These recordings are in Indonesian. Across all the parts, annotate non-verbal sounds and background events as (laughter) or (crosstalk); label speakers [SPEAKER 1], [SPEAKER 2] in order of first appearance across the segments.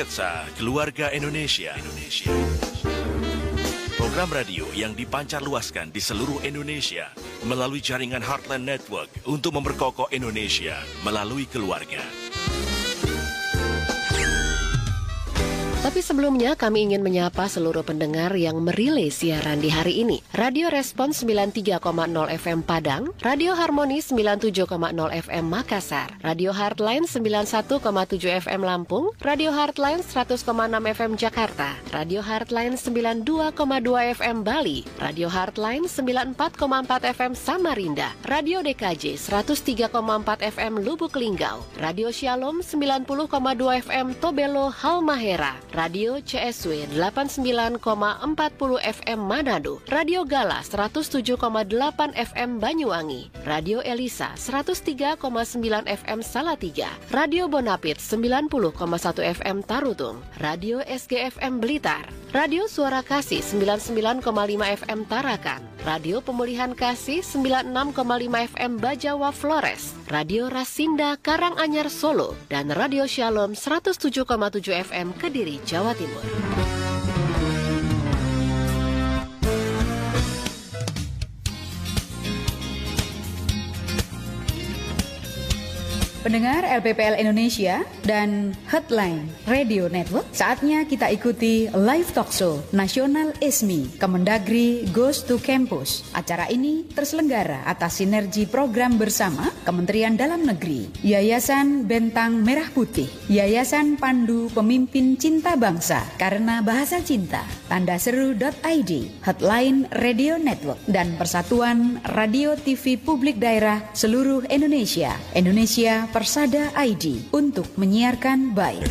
[SPEAKER 1] Sketsa Keluarga Indonesia. Indonesia. Program radio yang dipancar luaskan di seluruh Indonesia melalui jaringan Heartland Network untuk memperkokoh Indonesia melalui keluarga.
[SPEAKER 2] Tapi sebelumnya kami ingin menyapa seluruh pendengar yang merilai siaran di hari ini. Radio Respons 93,0 FM Padang, Radio Harmoni 97,0 FM Makassar, Radio Heartline 91,7 FM Lampung, Radio Heartline 100,6 FM Jakarta, Radio Heartline 92,2 FM Bali, Radio Heartline 94,4 FM Samarinda, Radio DKJ 103,4 FM Lubuk Linggau, Radio Shalom 90,2 FM Tobelo Halmahera, Radio CSW 89,40 FM Manado, Radio Gala 107,8 FM Banyuwangi, Radio Elisa 103,9 FM Salatiga, Radio Bonapit 90,1 FM Tarutung, Radio SGFM Blitar, Radio Suara Kasih 99,5 FM Tarakan, Radio Pemulihan Kasih 96,5 FM Bajawa Flores, Radio Rasinda Karanganyar Solo, dan Radio Shalom 107,7 FM Kediri, Jawa Timur.
[SPEAKER 3] Pendengar LPPL Indonesia dan Headline Radio Network, saatnya kita ikuti live talk show Nasional ISMI Kemendagri Goes to Campus. Acara ini terselenggara atas sinergi program bersama Kementerian Dalam Negeri, Yayasan Bentang Merah Putih, Yayasan Pandu Pemimpin Cinta Bangsa karena Bahasa Cinta, tanda seru.id, Headline Radio Network, dan Persatuan Radio TV Publik Daerah seluruh Indonesia. Indonesia Persada ID untuk menyiarkan baik.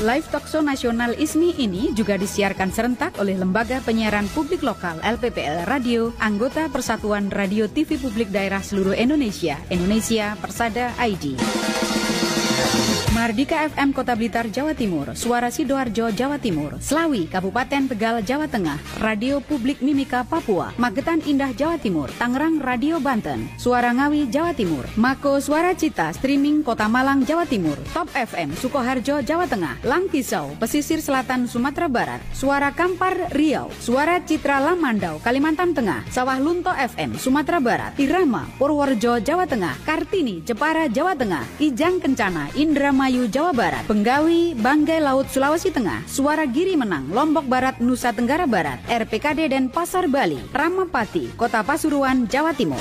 [SPEAKER 3] Live Talkshow Nasional ISMI ini juga disiarkan serentak oleh Lembaga Penyiaran Publik Lokal LPPL Radio, anggota Persatuan Radio TV Publik Daerah seluruh Indonesia, Indonesia Persada ID. Mardika FM Kota Blitar, Jawa Timur, Suara Sidoarjo, Jawa Timur, Slawi, Kabupaten Tegal, Jawa Tengah, Radio Publik Mimika, Papua, Magetan Indah, Jawa Timur, Tangerang Radio Banten, Suara Ngawi, Jawa Timur, Mako Suara Cita, Streaming Kota Malang, Jawa Timur, Top FM, Sukoharjo, Jawa Tengah, Langkisau, Pesisir Selatan, Sumatera Barat, Suara Kampar, Riau, Suara Citra Lamandau, Kalimantan Tengah, Sawah Lunto FM, Sumatera Barat, Irama, Purworejo, Jawa Tengah, Kartini, Jepara, Jawa Tengah, Ijang Kencana, Indramayu, Jawa Barat, Penggawi, Banggai Laut, Sulawesi Tengah, Suara Giri Menang, Lombok Barat, Nusa Tenggara Barat, RPKD dan Pasar Bali, Ramapati, Kota Pasuruan, Jawa Timur.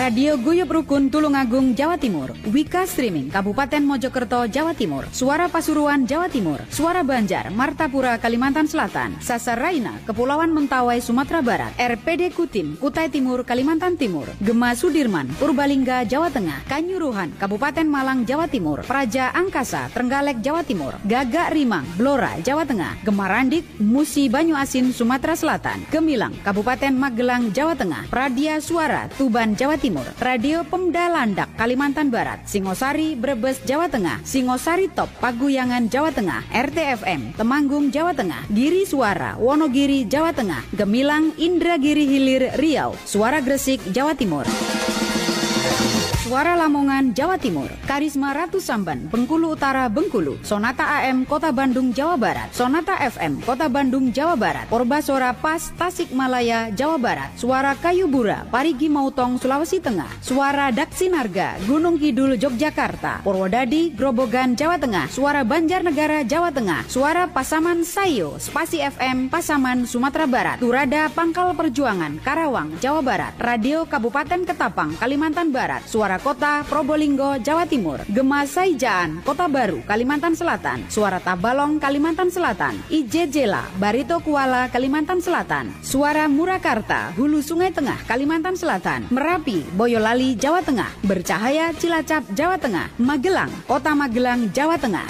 [SPEAKER 3] Radio Guyup Rukun Tulungagung Jawa Timur. Wika Streaming Kabupaten Mojokerto Jawa Timur. Suara Pasuruan Jawa Timur. Suara Banjar Martapura Kalimantan Selatan. Sasar Raina Kepulauan Mentawai Sumatera Barat. RPD Kutim Kutai Timur Kalimantan Timur. Gema Sudirman Purbalingga Jawa Tengah. Kanyuruhan Kabupaten Malang Jawa Timur. Praja Angkasa Trenggalek Jawa Timur. Gagak Rimang Blora Jawa Tengah. Gemarandik Musi Banyu Asin Sumatera Selatan. Gemilang Kabupaten Magelang Jawa Tengah. Pradia Suara Tuban Jawa Timur. Radio Pemda Landak, Kalimantan Barat, Singosari, Brebes, Jawa Tengah, Singosari Top, Paguyangan, Jawa Tengah, RTFM, Temanggung, Jawa Tengah, Giri Suara, Wonogiri, Jawa Tengah, Gemilang, Indragiri Hilir, Riau, Suara Gresik, Jawa Timur. Suara Lamongan, Jawa Timur, Karisma Ratu Samban, Bengkulu Utara, Bengkulu, Sonata AM, Kota Bandung, Jawa Barat, Sonata FM, Kota Bandung, Jawa Barat, Porbasora Pas, Tasikmalaya, Jawa Barat, Suara Kayubura, Parigi Mautong, Sulawesi Tengah, Suara Daksinarga, Gunung Kidul, Yogyakarta, Purwodadi, Grobogan, Jawa Tengah, Suara Banjarnegara, Jawa Tengah, Suara Pasaman Sayo, Spasi FM, Pasaman, Sumatera Barat, Turada, Pangkal Perjuangan, Karawang, Jawa Barat, Radio Kabupaten Ketapang, Kalimantan Barat, Suara Kota Probolinggo, Jawa Timur, Gema Saijaan, Kota Baru, Kalimantan Selatan, Suara Tabalong, Kalimantan Selatan, Ijejela, Barito Kuala, Kalimantan Selatan, Suara Murakarta, Hulu Sungai Tengah, Kalimantan Selatan, Merapi, Boyolali, Jawa Tengah, Bercahaya, Cilacap, Jawa Tengah, Magelang, Kota Magelang, Jawa Tengah.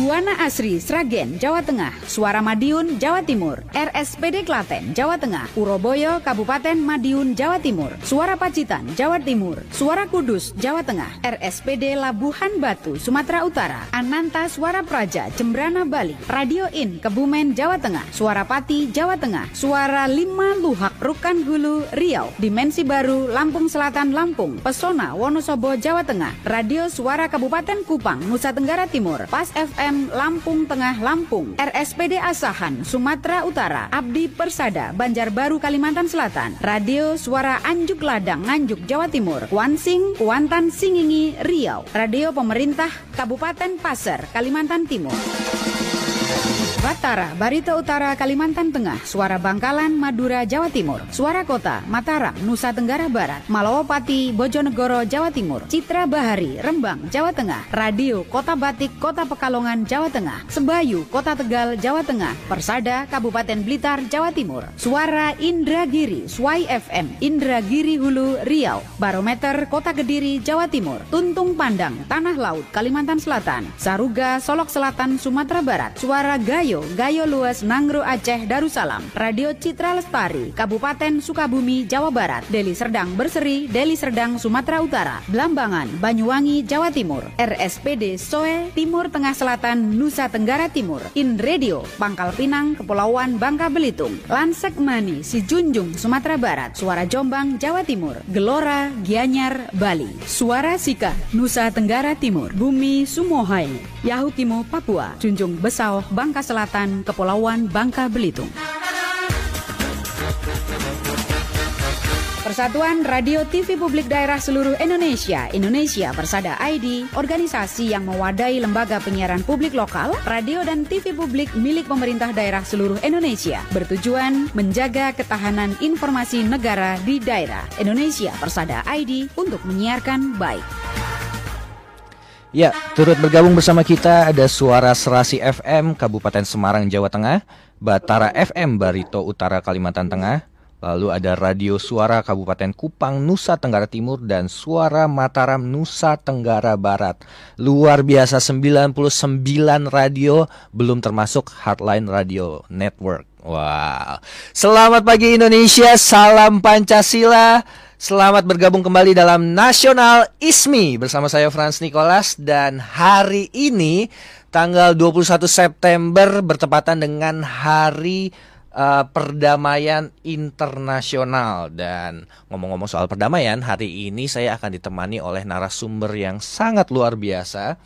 [SPEAKER 3] Buana Asri, Sragen, Jawa Tengah. Suara Madiun, Jawa Timur. RSPD Klaten, Jawa Tengah. Puroboyo, Kabupaten Madiun, Jawa Timur. Suara Pacitan, Jawa Timur. Suara Kudus, Jawa Tengah. RSPD Labuhan Batu, Sumatera Utara. Ananta Suara Praja, Jembrana, Bali. Radio In, Kebumen, Jawa Tengah. Suara Pati, Jawa Tengah. Suara Lima Luhak, Rukan Hulu, Riau. Dimensi Baru, Lampung Selatan, Lampung. Pesona, Wonosobo, Jawa Tengah. Radio Suara Kabupaten Kupang, Nusa Tenggara Timur. Pas FM FM Lampung Tengah Lampung, RSPD Asahan Sumatera Utara, Abdi Persada Banjarbaru Kalimantan Selatan, Radio Suara Anjuk Ladang Nganjuk Jawa Timur, Wansing Kuantan Singingi Riau, Radio Pemerintah Kabupaten Pasir Kalimantan Timur. Batara, Barito Utara, Kalimantan Tengah, Suara Bangkalan, Madura, Jawa Timur, Suara Kota, Mataram, Nusa Tenggara Barat, Malawapati, Bojonegoro, Jawa Timur, Citra Bahari, Rembang, Jawa Tengah, Radio Kota Batik, Kota Pekalongan, Jawa Tengah, Sebayu, Kota Tegal, Jawa Tengah, Persada, Kabupaten Blitar, Jawa Timur, Suara Indragiri, Swai FM, Indragiri Hulu, Riau, Barometer, Kota Kediri, Jawa Timur, Tuntung Pandang, Tanah Laut, Kalimantan Selatan, Saruga, Solok Selatan, Sumatera Barat, Suara Gayo, Gayo, Gayo Luas, Nangro Aceh, Darussalam, Radio Citra Lestari, Kabupaten Sukabumi, Jawa Barat, Deli Serdang Berseri, Deli Serdang, Sumatera Utara, Blambangan, Banyuwangi, Jawa Timur, RSPD Soe, Timur Tengah Selatan, Nusa Tenggara Timur, In Radio, Pangkal Pinang, Kepulauan Bangka Belitung, Lansek Mani, Sijunjung, Sumatera Barat, Suara Jombang, Jawa Timur, Gelora, Gianyar, Bali, Suara Sika, Nusa Tenggara Timur, Bumi Sumohai, Yahukimo, Papua, Junjung Besau, Bangka Selatan, Selatan, Kepulauan Bangka Belitung. Persatuan Radio TV Publik Daerah Seluruh Indonesia, Indonesia Persada ID, organisasi yang mewadahi lembaga penyiaran publik lokal, radio dan TV publik milik pemerintah daerah seluruh Indonesia, bertujuan menjaga ketahanan informasi negara di daerah Indonesia Persada ID untuk menyiarkan baik.
[SPEAKER 4] Ya, turut bergabung bersama kita ada Suara Serasi FM Kabupaten Semarang Jawa Tengah, Batara FM Barito Utara Kalimantan Tengah, lalu ada Radio Suara Kabupaten Kupang Nusa Tenggara Timur dan Suara Mataram Nusa Tenggara Barat. Luar biasa 99 radio belum termasuk Hardline Radio Network. Wow. Selamat pagi Indonesia, salam Pancasila. Selamat bergabung kembali dalam Nasional ISMI bersama saya Franz Nicholas dan hari ini tanggal 21 September bertepatan dengan hari uh, perdamaian internasional. Dan ngomong-ngomong soal perdamaian hari ini saya akan ditemani oleh narasumber yang sangat luar biasa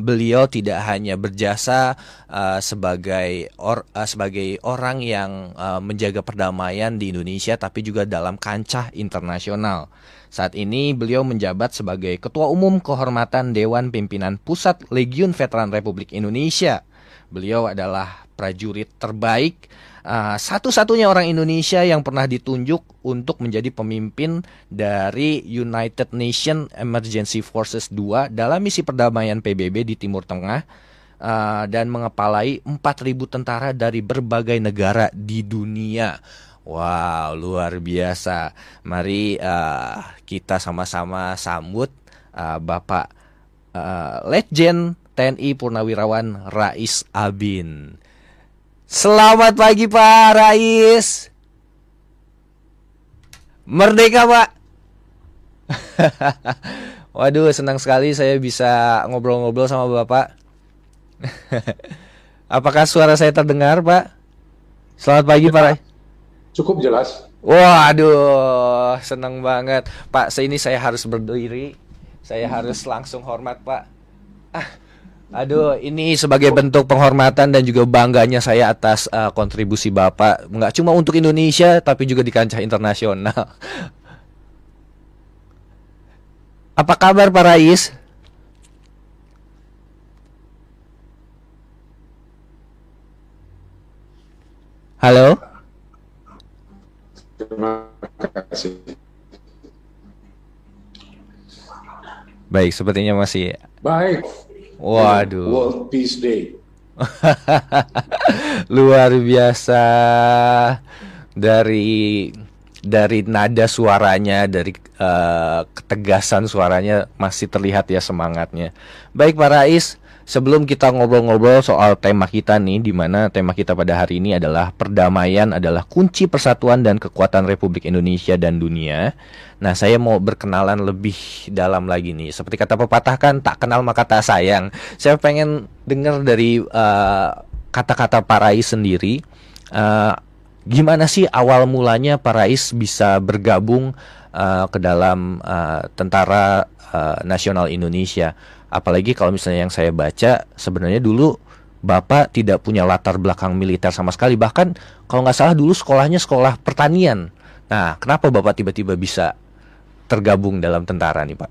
[SPEAKER 4] beliau tidak hanya berjasa uh, sebagai or, uh, sebagai orang yang uh, menjaga perdamaian di Indonesia tapi juga dalam kancah internasional. Saat ini beliau menjabat sebagai Ketua Umum Kehormatan Dewan Pimpinan Pusat Legiun Veteran Republik Indonesia. Beliau adalah prajurit terbaik uh, satu-satunya orang Indonesia yang pernah ditunjuk untuk menjadi pemimpin dari United Nations Emergency Forces 2 dalam misi perdamaian PBB di Timur Tengah uh, dan mengepalai 4.000 tentara dari berbagai negara di dunia. Wow, luar biasa. Mari uh, kita sama-sama sambut uh, Bapak uh, Legend TNI Purnawirawan Rais Abin. Selamat pagi Pak Rais. Merdeka Pak. (laughs) Waduh, senang sekali saya bisa ngobrol-ngobrol sama Bapak. (laughs) Apakah suara saya terdengar, Pak? Selamat pagi, Pak Rais.
[SPEAKER 5] Cukup jelas.
[SPEAKER 4] Waduh, senang banget. Pak, ini saya harus berdiri. Saya harus langsung hormat, Pak. Ah, Aduh, ini sebagai bentuk penghormatan dan juga bangganya saya atas uh, kontribusi Bapak, nggak cuma untuk Indonesia tapi juga di kancah internasional. (laughs) Apa kabar Pak Rais? Halo?
[SPEAKER 5] Terima kasih.
[SPEAKER 4] Baik, sepertinya masih
[SPEAKER 5] Baik.
[SPEAKER 4] Waduh.
[SPEAKER 5] World Peace Day. (laughs)
[SPEAKER 4] Luar biasa dari dari nada suaranya, dari uh, ketegasan suaranya masih terlihat ya semangatnya. Baik Pak Rais, sebelum kita ngobrol-ngobrol soal tema kita nih, di mana tema kita pada hari ini adalah perdamaian adalah kunci persatuan dan kekuatan Republik Indonesia dan dunia. Nah, saya mau berkenalan lebih dalam lagi nih. Seperti kata pepatah kan, tak kenal maka tak sayang. Saya pengen dengar dari uh, kata-kata Pak Rais sendiri. Uh, gimana sih awal mulanya Pak Rais bisa bergabung uh, ke dalam uh, tentara uh, nasional Indonesia? Apalagi kalau misalnya yang saya baca, sebenarnya dulu Bapak tidak punya latar belakang militer sama sekali. Bahkan kalau nggak salah dulu sekolahnya sekolah pertanian. Nah, kenapa Bapak tiba-tiba bisa tergabung dalam tentara nih Pak?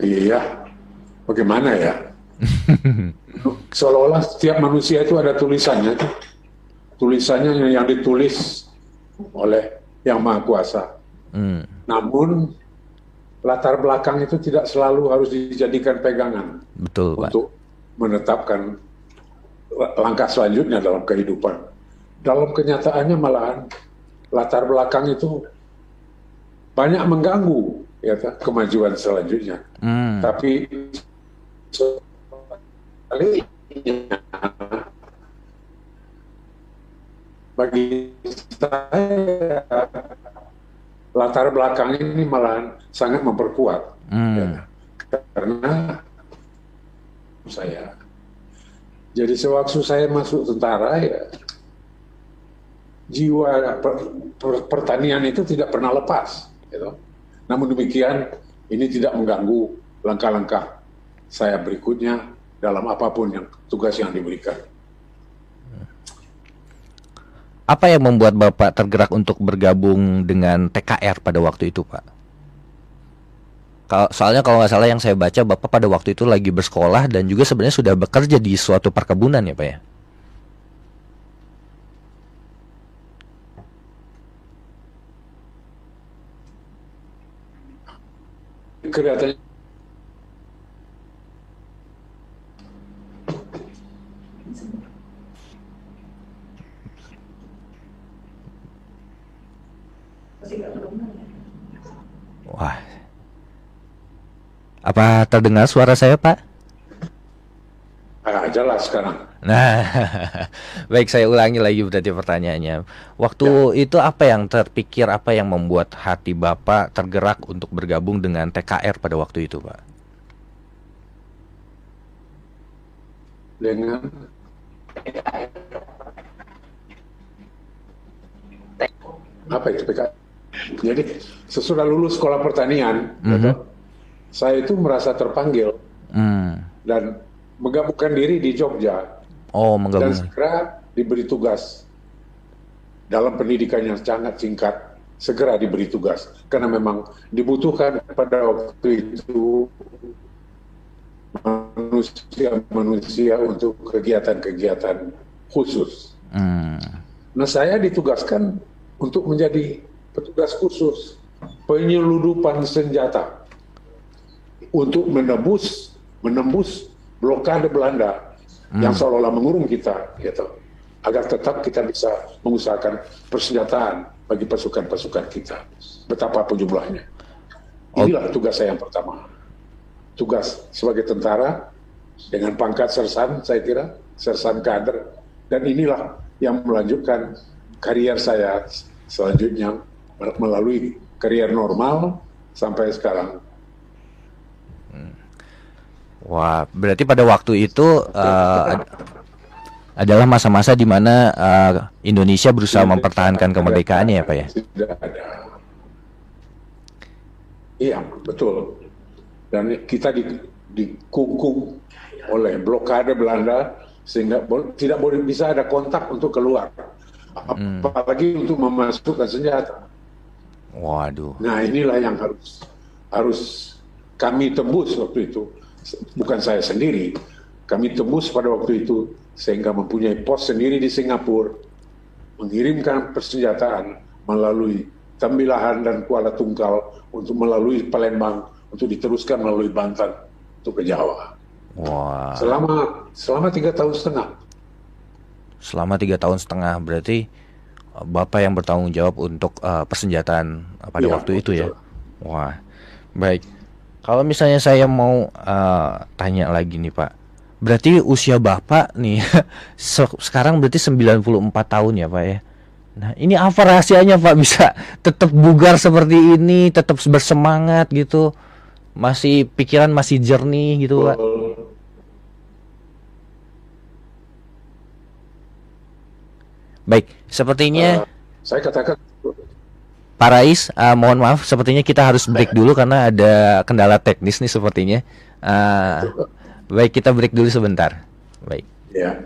[SPEAKER 5] Iya, bagaimana ya? (laughs) Seolah-olah setiap manusia itu ada tulisannya. Tulisannya yang ditulis oleh Yang Maha Kuasa. Hmm. Namun latar belakang itu tidak selalu harus dijadikan pegangan.
[SPEAKER 4] Betul, Pak.
[SPEAKER 5] Untuk menetapkan langkah selanjutnya dalam kehidupan. Dalam kenyataannya malahan latar belakang itu banyak mengganggu ya kemajuan selanjutnya. Hmm. Tapi bagi saya latar belakang ini malah sangat memperkuat hmm. ya, karena saya jadi sewaktu saya masuk tentara ya jiwa per, per, pertanian itu tidak pernah lepas. Gitu. Namun demikian, ini tidak mengganggu langkah-langkah saya berikutnya dalam apa pun yang tugas yang diberikan.
[SPEAKER 4] Apa yang membuat Bapak tergerak untuk bergabung dengan TKR pada waktu itu, Pak? Soalnya kalau nggak salah yang saya baca, Bapak pada waktu itu lagi bersekolah dan juga sebenarnya sudah bekerja di suatu perkebunan ya, Pak ya?
[SPEAKER 5] kelihatannya
[SPEAKER 4] Wah. Apa terdengar suara saya, Pak?
[SPEAKER 5] Ah, jelas sekarang.
[SPEAKER 4] Nah, (laughs) baik saya ulangi lagi berarti pertanyaannya. Waktu ya. itu apa yang terpikir, apa yang membuat hati Bapak tergerak untuk bergabung dengan TKR pada waktu itu, Pak?
[SPEAKER 5] Dengan apa itu TKR? Jadi sesudah lulus sekolah pertanian, mm -hmm. saya itu merasa terpanggil mm. dan menggabungkan diri di Jogja
[SPEAKER 4] Oh, menggabung.
[SPEAKER 5] Dan segera diberi tugas dalam pendidikan yang sangat singkat segera diberi tugas karena memang dibutuhkan pada waktu itu manusia-manusia untuk kegiatan-kegiatan khusus. Hmm. Nah saya ditugaskan untuk menjadi petugas khusus penyeludupan senjata untuk menembus menembus blokade Belanda hmm. yang seolah-olah mengurung kita gitu. Agar tetap kita bisa mengusahakan persenjataan bagi pasukan-pasukan kita. Betapapun jumlahnya inilah tugas saya yang pertama. Tugas sebagai tentara dengan pangkat sersan saya kira sersan kader. Dan inilah yang melanjutkan karier saya selanjutnya melalui karier normal sampai sekarang
[SPEAKER 4] Wah, berarti pada waktu itu uh, adalah masa-masa di mana uh, Indonesia berusaha mempertahankan kemerdekaannya ya, Pak ya?
[SPEAKER 5] Iya, betul. Dan kita di, dikungkung oleh blokade Belanda sehingga tidak boleh bisa ada kontak untuk keluar, hmm. apalagi untuk memasukkan senjata.
[SPEAKER 4] Waduh.
[SPEAKER 5] Nah inilah yang harus harus kami tembus waktu itu bukan saya sendiri, kami tembus pada waktu itu sehingga mempunyai pos sendiri di Singapura, mengirimkan persenjataan melalui Tembilahan dan Kuala Tungkal untuk melalui Palembang untuk diteruskan melalui Banten untuk ke Jawa.
[SPEAKER 4] Wow.
[SPEAKER 5] Selama selama tiga tahun setengah.
[SPEAKER 4] Selama tiga tahun setengah berarti bapak yang bertanggung jawab untuk uh, persenjataan pada ya, waktu itu ya. Wah, baik. Kalau misalnya saya mau uh, tanya lagi nih Pak, berarti usia Bapak nih (laughs) sekarang berarti 94 tahun ya Pak ya. Nah ini apa rahasianya Pak bisa tetap bugar seperti ini, tetap bersemangat gitu, masih pikiran masih jernih gitu Pak? Baik, sepertinya uh,
[SPEAKER 5] saya katakan
[SPEAKER 4] Pak Rais, uh, mohon maaf, sepertinya kita harus break dulu karena ada kendala teknis nih sepertinya. Uh, baik, kita break dulu sebentar. Baik.
[SPEAKER 5] Ya.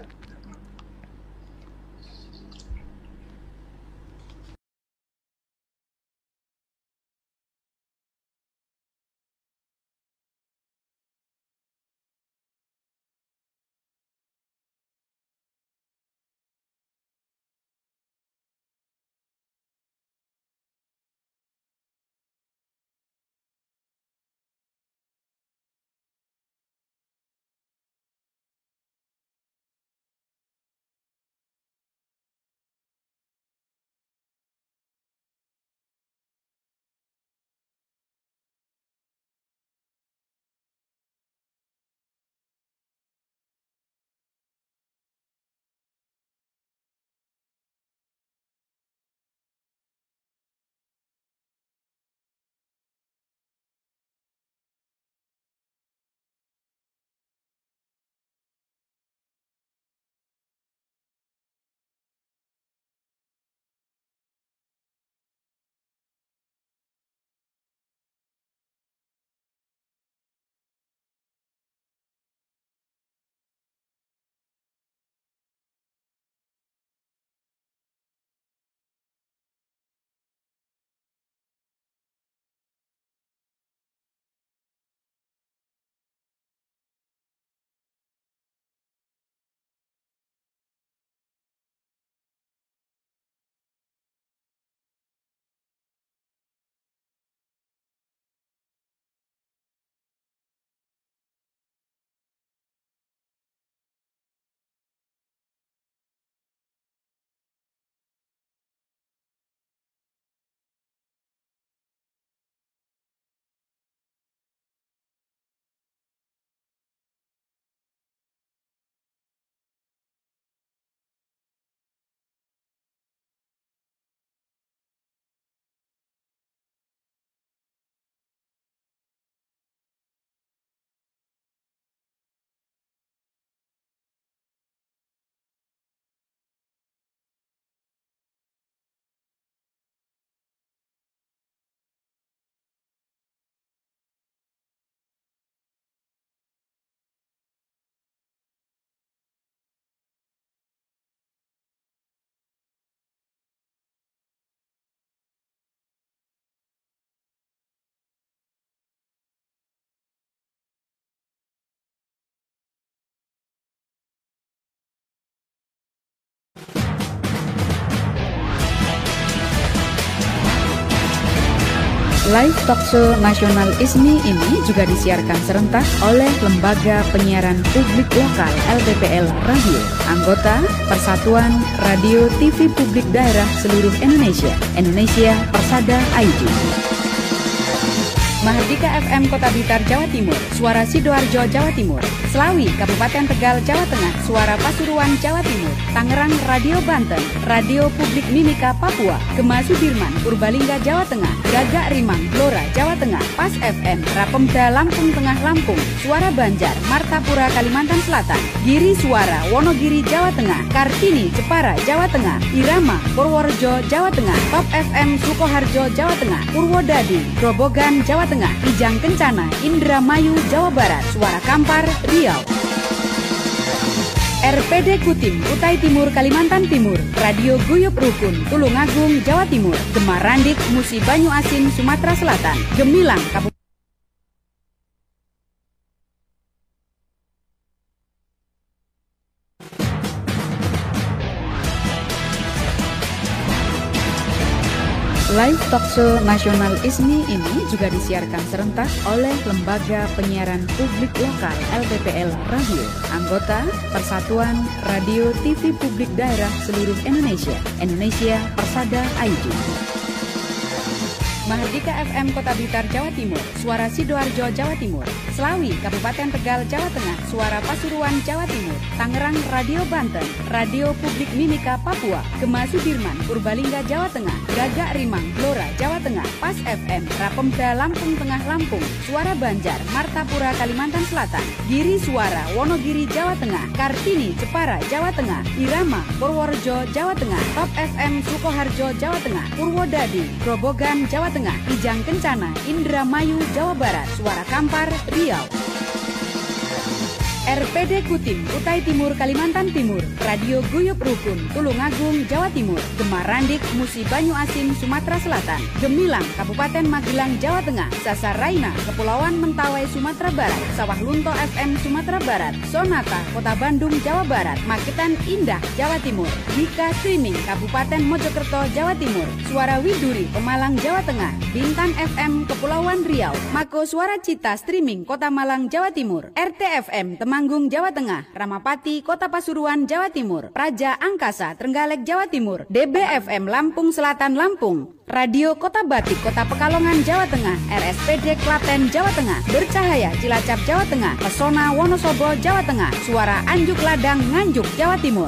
[SPEAKER 3] Live Talkshow Nasional ISMI ini juga disiarkan serentak oleh Lembaga Penyiaran Publik Lokal LPPL Radio, anggota Persatuan Radio TV Publik Daerah Seluruh Indonesia, Indonesia Persada ID. Mahardika FM Kota Blitar Jawa Timur, Suara Sidoarjo Jawa Timur, Selawi Kabupaten Tegal Jawa Tengah, Suara Pasuruan Jawa Timur, Tangerang Radio Banten, Radio Publik Mimika Papua, Gema Sudirman Purbalingga Jawa Tengah, Gagak Rimang Blora Jawa Tengah, Pas FM Rapemda Lampung Tengah Lampung, Suara Banjar Martapura Kalimantan Selatan, Giri Suara Wonogiri Jawa Tengah, Kartini Jepara Jawa Tengah, Irama Purworejo Jawa Tengah, Top FM Sukoharjo Jawa Tengah, Purwodadi Grobogan Jawa Tengah, Ijang Kencana, Indramayu, Jawa Barat, Suara Kampar, Riau. RPD Kutim, Utai Timur, Kalimantan Timur, Radio Guyup Rukun, Tulungagung, Jawa Timur, Gemarandik, Musi Banyu Asin, Sumatera Selatan, Gemilang, Kabupaten Talkshow Nasional ISMI ini juga disiarkan serentak oleh Lembaga Penyiaran Publik Lokal LPPL Radio, anggota Persatuan Radio TV Publik Daerah Seluruh Indonesia, Indonesia Persada ID. Mahardika FM Kota Blitar Jawa Timur, Suara Sidoarjo Jawa Timur, Selawi Kabupaten Tegal Jawa Tengah, Suara Pasuruan Jawa Timur, Tangerang Radio Banten, Radio Publik Mimika Papua, Gema Sudirman Purbalingga Jawa Tengah, Gagak Rimang Blora Jawa Tengah, Pas FM Rapemda Lampung Tengah Lampung, Suara Banjar Martapura Kalimantan Selatan, Giri Suara Wonogiri Jawa Tengah, Kartini Jepara Jawa Tengah, Irama Purworejo Jawa Tengah, Top FM Sukoharjo Jawa Tengah, Purwodadi Grobogan Jawa Ijang Kencana, Indramayu, Jawa Barat, Suara Kampar, Riau. RPD Kutim, Utai Timur, Kalimantan Timur, Radio Guyup Rukun, Tulungagung, Jawa Timur, Gemarandik, Musi Banyu Asin, Sumatera Selatan, Gemilang, Kabupaten Magelang, Jawa Tengah, Sasaraina, Kepulauan Mentawai, Sumatera Barat, Sawah Lunto FM, Sumatera Barat, Sonata, Kota Bandung, Jawa Barat, Makitan Indah, Jawa Timur, Wika Streaming, Kabupaten Mojokerto, Jawa Timur, Suara Widuri, Pemalang, Jawa Tengah, Bintan FM, Kepulauan Riau, Mako Suara Cita Streaming, Kota Malang, Jawa Timur, RTFM, Teman Temanggung, Jawa Tengah, Ramapati, Kota Pasuruan, Jawa Timur, Raja Angkasa, Trenggalek, Jawa Timur, DBFM Lampung Selatan, Lampung, Radio Kota Batik, Kota Pekalongan, Jawa Tengah, RSPD Klaten, Jawa Tengah, Bercahaya, Cilacap, Jawa Tengah, Pesona Wonosobo, Jawa Tengah, Suara Anjuk Ladang, Nganjuk, Jawa Timur.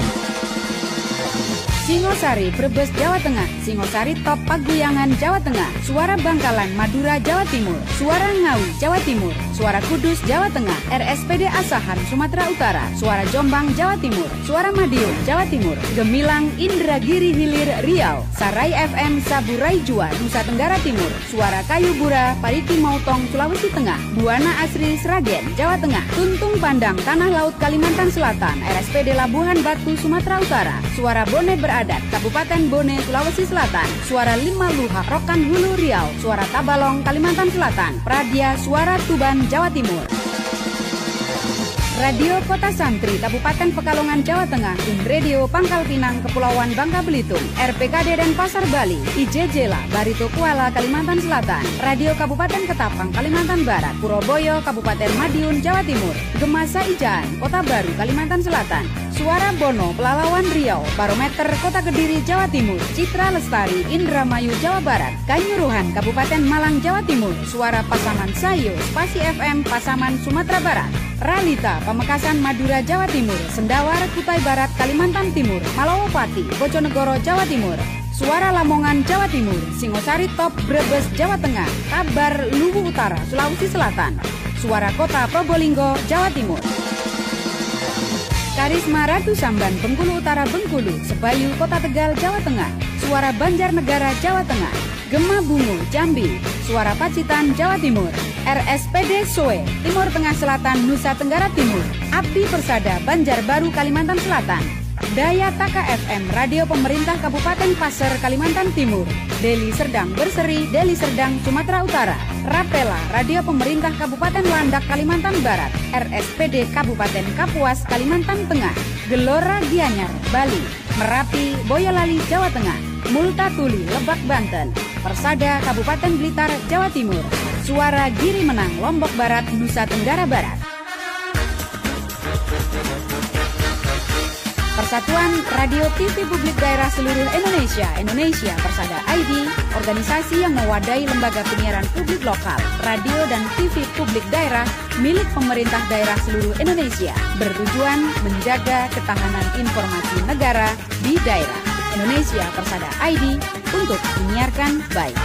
[SPEAKER 3] Singosari, Brebes, Jawa Tengah, Singosari Top Paguyangan, Jawa Tengah, Suara Bangkalan, Madura, Jawa Timur, Suara Ngawi, Jawa Timur, Suara Kudus, Jawa Tengah, RSPD Asahan, Sumatera Utara, Suara Jombang, Jawa Timur, Suara Madiun, Jawa Timur, Gemilang, Indragiri Hilir, Riau, Sarai FM, Saburai Jua, Nusa Tenggara Timur, Suara Kayu Bura, Pariki Mautong, Sulawesi Tengah, Buana Asri, Sragen, Jawa Tengah, Tuntung Pandang, Tanah Laut, Kalimantan Selatan, RSPD Labuhan Batu, Sumatera Utara, Suara Bone Ber Adat, Kabupaten Bone, Sulawesi Selatan, Suara Lima Luha, Rokan Hulu Riau, Suara Tabalong, Kalimantan Selatan, Pradia, Suara Tuban, Jawa Timur. Radio Kota Santri, Kabupaten Pekalongan, Jawa Tengah, Radio Pangkal Pinang, Kepulauan Bangka Belitung, RPKD dan Pasar Bali, IJJLA, Barito Kuala, Kalimantan Selatan, Radio Kabupaten Ketapang, Kalimantan Barat, Purwoboyo, Kabupaten Madiun, Jawa Timur, Gemasa Ijaan, Kota Baru, Kalimantan Selatan, Suara Bono, Pelalawan Riau, Barometer Kota Kediri, Jawa Timur, Citra Lestari, Indramayu, Jawa Barat, Kanyuruhan, Kabupaten Malang, Jawa Timur, Suara Pasaman Sayo, Spasi FM, Pasaman, Sumatera Barat, Ralita, Pamekasan, Madura, Jawa Timur, Sendawar, Kutai Barat, Kalimantan Timur, Malawapati, Bojonegoro, Jawa Timur, Suara Lamongan, Jawa Timur, Singosari Top, Brebes, Jawa Tengah, Kabar, Luwu Utara, Sulawesi Selatan, Suara Kota Probolinggo, Jawa Timur. Karisma Ratu Samban, Bengkulu Utara Bengkulu, Sebayu Kota Tegal, Jawa Tengah, Suara Banjarnegara, Jawa Tengah, Gema Bungu, Jambi, Suara Pacitan, Jawa Timur, RSPD Soe, Timur Tengah Selatan, Nusa Tenggara Timur, Api Persada, Banjarbaru, Kalimantan Selatan, Daya Taka FM, Radio Pemerintah Kabupaten Pasir, Kalimantan Timur, Deli Serdang Berseri, Deli Serdang, Sumatera Utara, Rapela, Radio Pemerintah Kabupaten Landak, Kalimantan Barat, RSPD Kabupaten Kapuas, Kalimantan Tengah, Gelora Gianyar, Bali, Merapi, Boyolali, Jawa Tengah, Multatuli, Lebak, Banten, Persada Kabupaten Blitar, Jawa Timur, Suara Giri Menang, Lombok Barat, Nusa Tenggara Barat. Persatuan Radio TV Publik Daerah Seluruh Indonesia, Indonesia Persada ID, organisasi yang mewadahi lembaga penyiaran publik lokal, radio dan TV publik daerah milik pemerintah daerah seluruh Indonesia, bertujuan menjaga ketahanan informasi negara di daerah. Indonesia Persada ID untuk menyiarkan baik.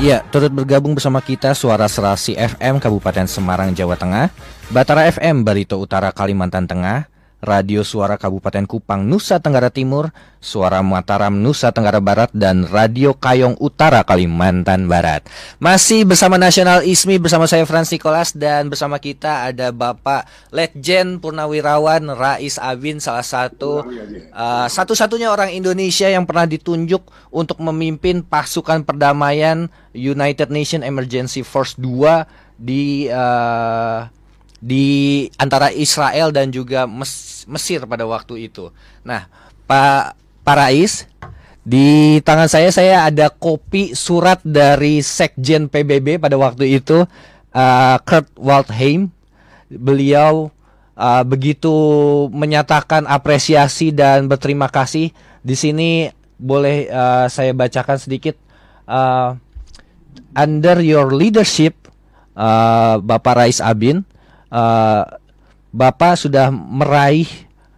[SPEAKER 4] Ya, turut bergabung bersama kita Suara Serasi FM Kabupaten Semarang, Jawa Tengah, Batara FM Barito Utara, Kalimantan Tengah, Radio Suara Kabupaten Kupang Nusa Tenggara Timur, Suara Mataram Nusa Tenggara Barat dan Radio Kayong Utara Kalimantan Barat. Masih bersama Nasional ISMI bersama saya Frans Nicholas dan bersama kita ada Bapak Letjen Purnawirawan Rais Abin salah satu uh, satu-satunya orang Indonesia yang pernah ditunjuk untuk memimpin pasukan perdamaian United Nation Emergency Force 2 di uh, di antara Israel dan juga Mes Mesir pada waktu itu. Nah, Pak Pak Rais, di tangan saya saya ada kopi surat dari Sekjen PBB pada waktu itu uh, Kurt Waldheim. Beliau uh, begitu menyatakan apresiasi dan berterima kasih. Di sini boleh uh, saya bacakan sedikit uh, under your leadership, uh, Bapak Rais Abin, uh, Bapak sudah meraih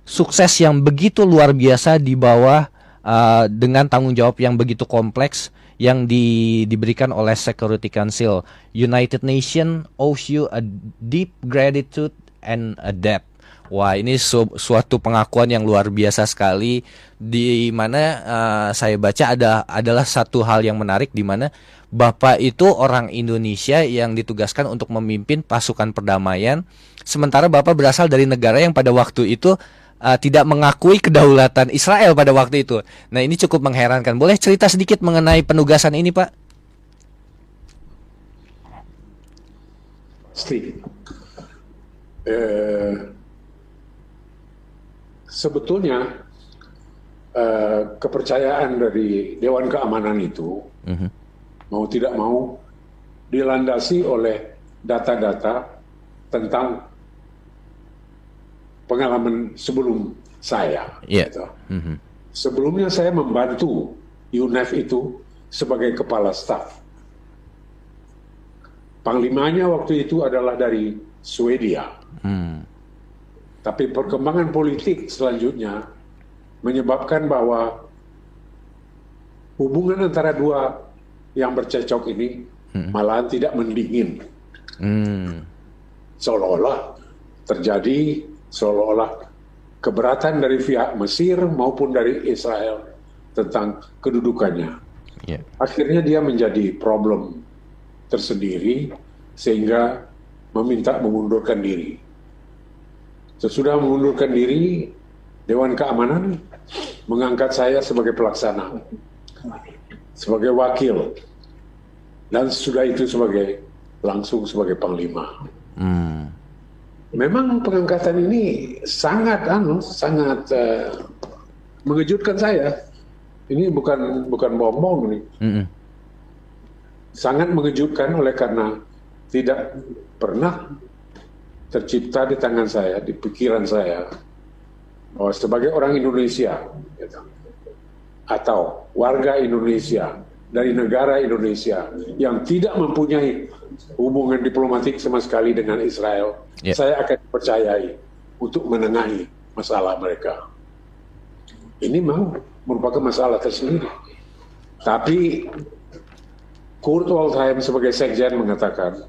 [SPEAKER 4] sukses yang begitu luar biasa di bawah uh, dengan tanggung jawab yang begitu kompleks yang di, diberikan oleh Security Council. United Nations owes you a deep gratitude and a debt. Wah, ini su suatu pengakuan yang luar biasa sekali di mana uh, saya baca ada adalah satu hal yang menarik di mana Bapak itu orang Indonesia yang ditugaskan untuk memimpin pasukan perdamaian sementara Bapak berasal dari negara yang pada waktu itu uh, tidak mengakui kedaulatan Israel pada waktu itu. Nah, ini cukup mengherankan. Boleh cerita sedikit mengenai penugasan ini, Pak?
[SPEAKER 5] Pasti. Eh, sebetulnya uh, kepercayaan dari Dewan Keamanan itu uh mhm. -huh. mau tidak mau dilandasi oleh data-data tentang pengalaman sebelum saya.
[SPEAKER 4] Yeah. Gitu. Uh mhm. -huh.
[SPEAKER 5] Sebelumnya saya membantu UNEF itu sebagai kepala staf. Panglimanya waktu itu adalah dari Swedia. Hmm. Tapi perkembangan politik selanjutnya menyebabkan bahwa hubungan antara dua yang bercecok ini hmm. malahan tidak mendingin. Hmm. Seolah-olah terjadi seolah-olah keberatan dari pihak Mesir maupun dari Israel tentang kedudukannya. Yeah. Akhirnya dia menjadi problem tersendiri sehingga meminta mengundurkan diri. Sesudah mengundurkan diri, Dewan Keamanan mengangkat saya sebagai pelaksana, sebagai wakil, dan sudah itu sebagai langsung sebagai panglima. Hmm. Memang pengangkatan ini sangat, anu, sangat uh, mengejutkan saya. Ini bukan bukan bohong nih. -hmm. Sangat mengejutkan oleh karena tidak pernah tercipta di tangan saya, di pikiran saya, bahwa sebagai orang Indonesia gitu, atau warga Indonesia dari negara Indonesia yang tidak mempunyai hubungan diplomatik sama sekali dengan Israel, yeah. saya akan percayai untuk menengahi masalah mereka. Ini memang merupakan masalah tersendiri. Tapi Kurt Waldheim sebagai sekjen mengatakan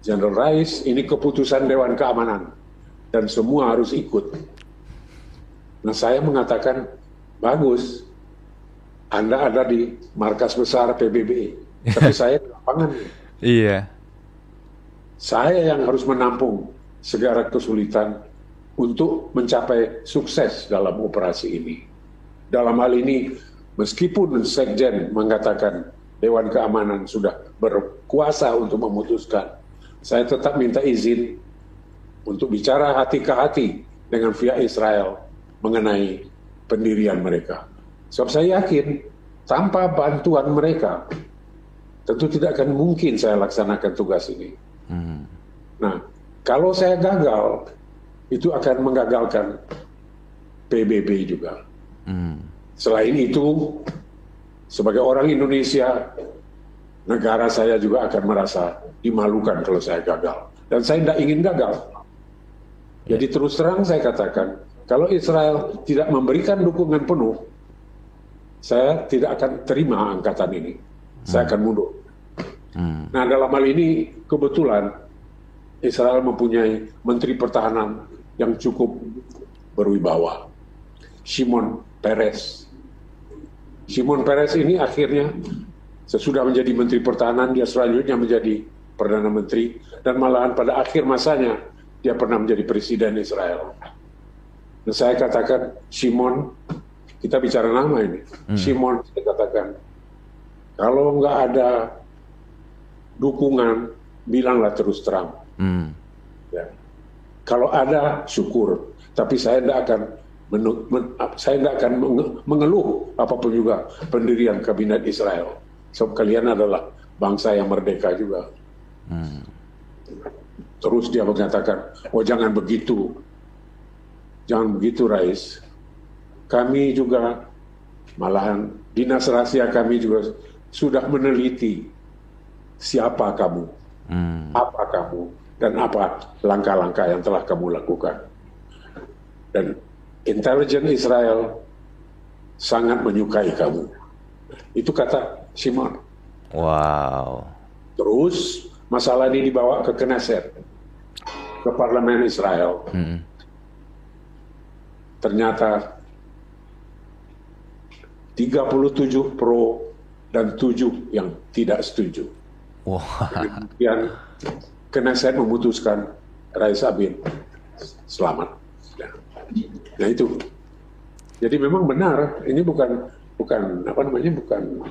[SPEAKER 5] General Rice, ini keputusan Dewan Keamanan dan semua harus ikut. Nah saya mengatakan bagus, Anda ada di markas besar PBB, (laughs) tapi saya di lapangan.
[SPEAKER 4] Iya.
[SPEAKER 5] Saya yang harus menampung segala kesulitan untuk mencapai sukses dalam operasi ini. Dalam hal ini, meskipun Sekjen mengatakan Dewan Keamanan sudah berkuasa untuk memutuskan saya tetap minta izin untuk bicara hati ke hati dengan pihak Israel mengenai pendirian mereka. Sebab saya yakin tanpa bantuan mereka tentu tidak akan mungkin saya laksanakan tugas ini. Hmm. Nah, kalau saya gagal, itu akan menggagalkan PBB juga. Hmm. Selain itu, sebagai orang Indonesia, negara saya juga akan merasa dimalukan kalau saya gagal. Dan saya tidak ingin gagal. Jadi terus terang saya katakan, kalau Israel tidak memberikan dukungan penuh, saya tidak akan terima angkatan ini. Saya akan mundur. Hmm. Nah dalam hal ini kebetulan Israel mempunyai Menteri Pertahanan yang cukup berwibawa, Shimon Peres. Shimon Peres ini akhirnya sesudah menjadi Menteri Pertahanan dia selanjutnya menjadi Perdana Menteri, dan malahan pada akhir masanya dia pernah menjadi Presiden Israel. Dan saya katakan, Simon, kita bicara nama ini, hmm. Simon, saya katakan, kalau nggak ada dukungan, bilanglah terus terang. Hmm. Ya. Kalau ada, syukur. Tapi saya tidak akan menu, men, saya tidak akan mengeluh apa pun juga pendirian kabinet Israel. Sebab kalian adalah bangsa yang merdeka juga. Hmm. Terus dia mengatakan, oh jangan begitu. Jangan begitu, Rais. Kami juga, malahan dinas rahasia kami juga sudah meneliti siapa kamu, hmm. apa kamu, dan apa langkah-langkah yang telah kamu lakukan. Dan intelijen Israel sangat menyukai kamu. Itu kata Simon.
[SPEAKER 4] Wow.
[SPEAKER 5] Terus masalah ini dibawa ke Knesset, ke parlemen Israel. Hmm. Ternyata 37 pro dan 7 yang tidak setuju. Wow. Kemudian Knesset memutuskan Rais Abin selamat. Nah itu. Jadi memang benar, ini bukan bukan apa namanya bukan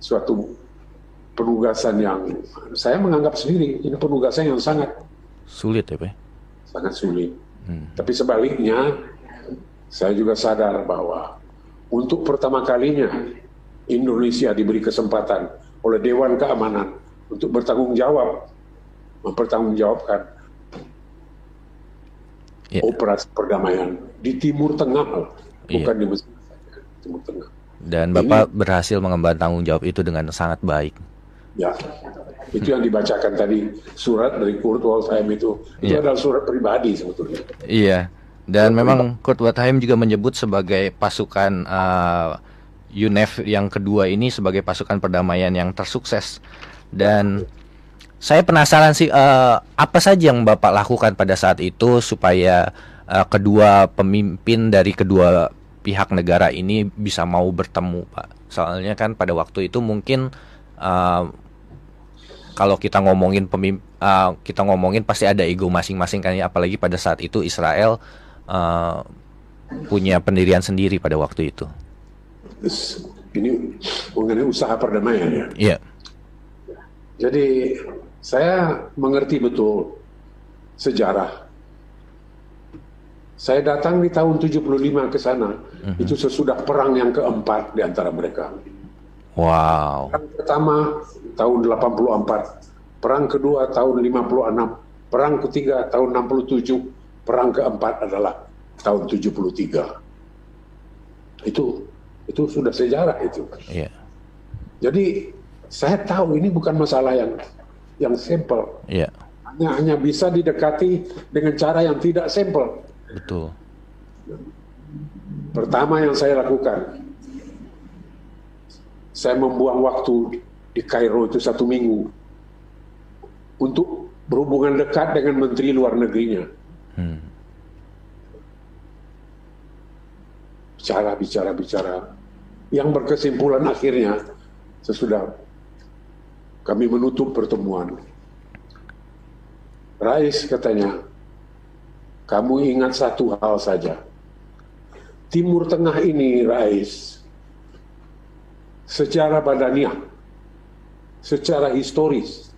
[SPEAKER 5] suatu penugasan yang saya menganggap sendiri ini penugasan yang sangat
[SPEAKER 4] sulit ya Pak.
[SPEAKER 5] Sangat sulit. Hmm. Tapi sebaliknya saya juga sadar bahwa untuk pertama kalinya Indonesia diberi kesempatan oleh Dewan Keamanan untuk bertanggung jawab, mempertanggungjawabkan yeah. operasi perdamaian di Timur Tengah, yeah. bukan di Mesir, Timur Tengah.
[SPEAKER 4] Dan Bapak Ini, berhasil mengemban tanggung jawab itu dengan sangat baik.
[SPEAKER 5] Ya, itu yang dibacakan tadi surat dari Kurt Waldheim itu, itu yeah. adalah surat pribadi sebetulnya.
[SPEAKER 4] Iya. Dan memang Kurt Waldheim juga menyebut sebagai pasukan uh, UNEF yang kedua ini sebagai pasukan perdamaian yang tersukses. Dan saya penasaran sih uh, apa saja yang Bapak lakukan pada saat itu supaya uh, kedua pemimpin dari kedua pihak negara ini bisa mau bertemu, Pak. Soalnya kan pada waktu itu mungkin uh, kalau kita ngomongin pemimp uh, kita ngomongin pasti ada ego masing-masing kan ya apalagi pada saat itu Israel uh, punya pendirian sendiri pada waktu itu.
[SPEAKER 5] Ini mengenai usaha perdamaian ya. Iya.
[SPEAKER 4] Yeah.
[SPEAKER 5] Jadi saya mengerti betul sejarah. Saya datang di tahun 75 ke sana, mm -hmm. itu sesudah perang yang keempat di antara mereka.
[SPEAKER 4] Wow.
[SPEAKER 5] Perang pertama tahun 84, perang kedua tahun 56, perang ketiga tahun 67, perang keempat adalah tahun 73. Itu itu sudah sejarah itu.
[SPEAKER 4] Yeah.
[SPEAKER 5] Jadi saya tahu ini bukan masalah yang yang simple.
[SPEAKER 4] Yeah.
[SPEAKER 5] Hanya hanya bisa didekati dengan cara yang tidak simple.
[SPEAKER 4] Betul.
[SPEAKER 5] Pertama yang saya lakukan, saya membuang waktu di Kairo itu satu minggu untuk berhubungan dekat dengan Menteri Luar Negerinya. Hmm. bicara, bicara, bicara. Yang berkesimpulan akhirnya sesudah kami menutup pertemuan. Rais katanya, kamu ingat satu hal saja. Timur Tengah ini, Rais, secara badaniah, secara historis,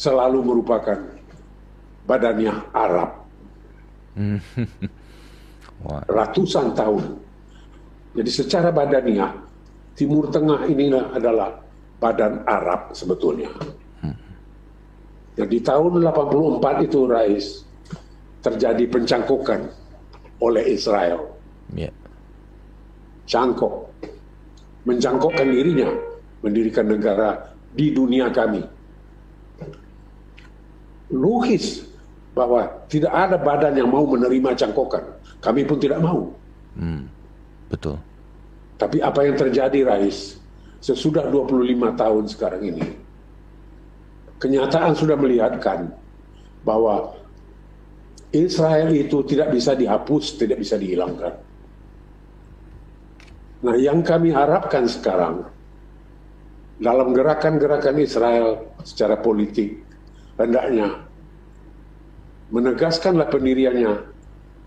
[SPEAKER 5] selalu merupakan badaniah Arab. (laughs) ratusan tahun. Jadi secara badaniah, Timur Tengah inilah adalah badan Arab sebetulnya. Jadi tahun 84 itu Rais terjadi pencangkokan oleh Israel.
[SPEAKER 4] Yeah.
[SPEAKER 5] Cangkok. Mencangkokkan dirinya mendirikan negara di dunia kami. Logis bahwa tidak ada badan yang mau menerima cangkokan. Kami pun tidak mau.
[SPEAKER 4] Hmm, betul.
[SPEAKER 5] Tapi apa yang terjadi, Rais, sesudah 25 tahun sekarang ini, kenyataan sudah melihatkan bahwa Israel itu tidak bisa dihapus, tidak bisa dihilangkan. Nah, yang kami harapkan sekarang dalam gerakan-gerakan Israel secara politik hendaknya menegaskanlah pendiriannya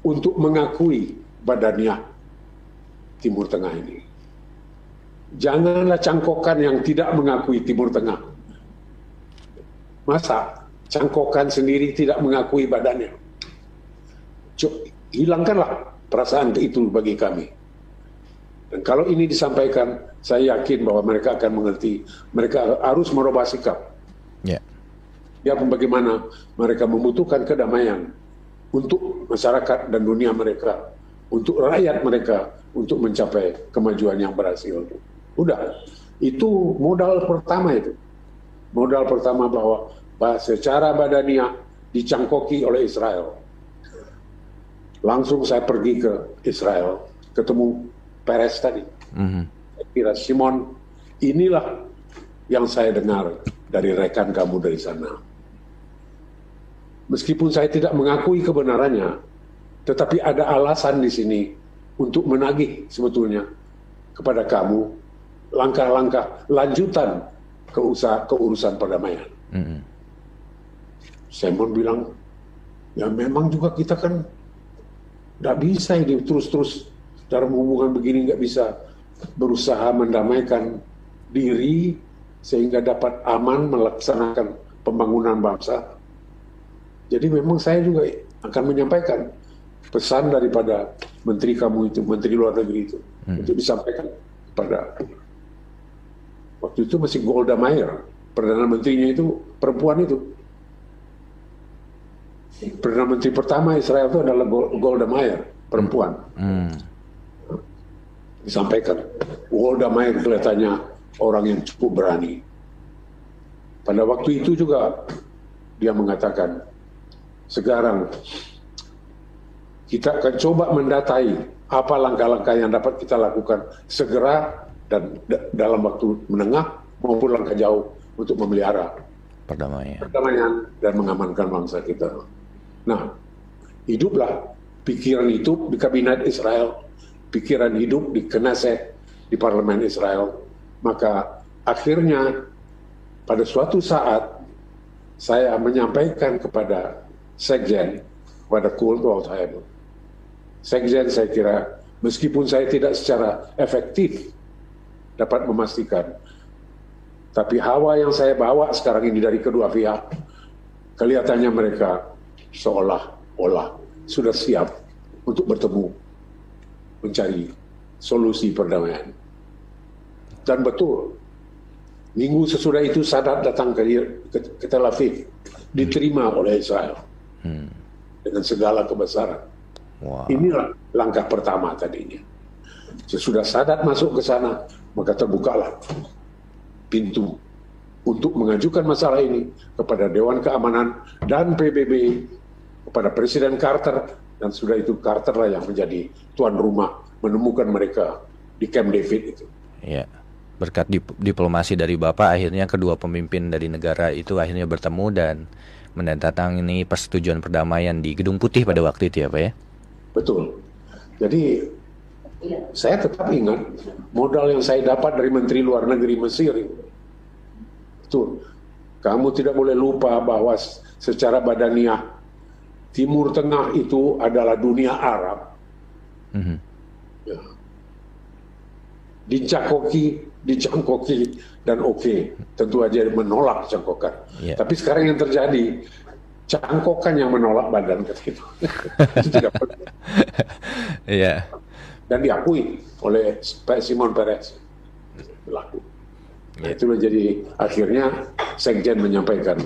[SPEAKER 5] untuk mengakui badannya Timur Tengah ini. Janganlah cangkokan yang tidak mengakui Timur Tengah. Masa cangkokan sendiri tidak mengakui badannya? Hilangkanlah perasaan itu bagi kami. Dan kalau ini disampaikan, saya yakin bahwa mereka akan mengerti. Mereka harus merubah sikap.
[SPEAKER 4] Yeah.
[SPEAKER 5] Ya, bagaimana mereka membutuhkan kedamaian untuk masyarakat dan dunia mereka, untuk rakyat mereka, untuk mencapai kemajuan yang berhasil. Udah, Itu modal pertama itu. Modal pertama bahwa, bahwa secara badaniah dicangkoki oleh Israel. Langsung saya pergi ke Israel, ketemu Peres tadi. Mm-hmm. Kira Simon, inilah yang saya dengar dari rekan kamu dari sana. Meskipun saya tidak mengakui kebenarannya, tetapi ada alasan di sini untuk menagih sebetulnya kepada kamu langkah-langkah lanjutan ke usaha keurusan perdamaian. Mm-hmm. Simon bilang, ya memang juga kita kan tidak bisa ini terus-terus dalam hubungan begini nggak bisa berusaha mendamaikan diri sehingga dapat aman melaksanakan pembangunan bangsa. Jadi memang saya juga akan menyampaikan pesan daripada menteri kamu itu, menteri luar negeri itu, hmm. untuk disampaikan pada waktu itu masih Golda Meir, perdana menterinya itu perempuan itu. Perdana menteri pertama Israel itu adalah Golda Meir, perempuan. Hmm. Disampaikan, Golda Meir kelihatannya orang yang cukup berani. Pada waktu itu juga dia mengatakan, sekarang kita akan coba mendatai apa langkah-langkah yang dapat kita lakukan segera dan dalam waktu menengah maupun langkah jauh untuk memelihara
[SPEAKER 4] perdamaian.
[SPEAKER 5] perdamaian dan mengamankan bangsa kita. Nah, hiduplah pikiran itu di kabinet Israel, pikiran hidup di Knesset, di parlemen Israel. Maka akhirnya pada suatu saat saya menyampaikan kepada Sekjen, kepada Kult Waldheim, Sekjen saya kira meskipun saya tidak secara efektif dapat memastikan, tapi hawa yang saya bawa sekarang ini dari kedua pihak, kelihatannya mereka seolah-olah sudah siap untuk bertemu, mencari solusi perdamaian. Dan betul, minggu sesudah itu Sadat datang ke, ke, ke Tel Aviv, diterima oleh Israel hmm. dengan segala kebesaran Wow. Inilah langkah pertama tadinya. Sesudah Sadat masuk ke sana, maka terbukalah pintu untuk mengajukan masalah ini kepada Dewan Keamanan dan PBB, kepada Presiden Carter, dan sudah itu Carter lah yang menjadi tuan rumah menemukan mereka di Camp David itu.
[SPEAKER 4] Ya, berkat dip diplomasi dari Bapak, akhirnya kedua pemimpin dari negara itu akhirnya bertemu dan menandatangani persetujuan perdamaian di Gedung Putih pada waktu itu ya Pak ya?
[SPEAKER 5] Betul. Jadi saya tetap ingat modal yang saya dapat dari Menteri Luar Negeri Mesir itu. Betul. Kamu tidak boleh lupa bahwa secara badaniah Timur Tengah itu adalah dunia Arab. Mm -hmm. ya. Dicangkoki, dicangkoki dan oke, okay. tentu aja menolak cangkokan. Yeah. Tapi sekarang yang terjadi cangkokan yang menolak badan itu. (laughs) itu tidak
[SPEAKER 4] Iya.
[SPEAKER 5] Dan diakui oleh Simon Perez. Berlaku. Yeah. Itulah jadi akhirnya Sekjen menyampaikan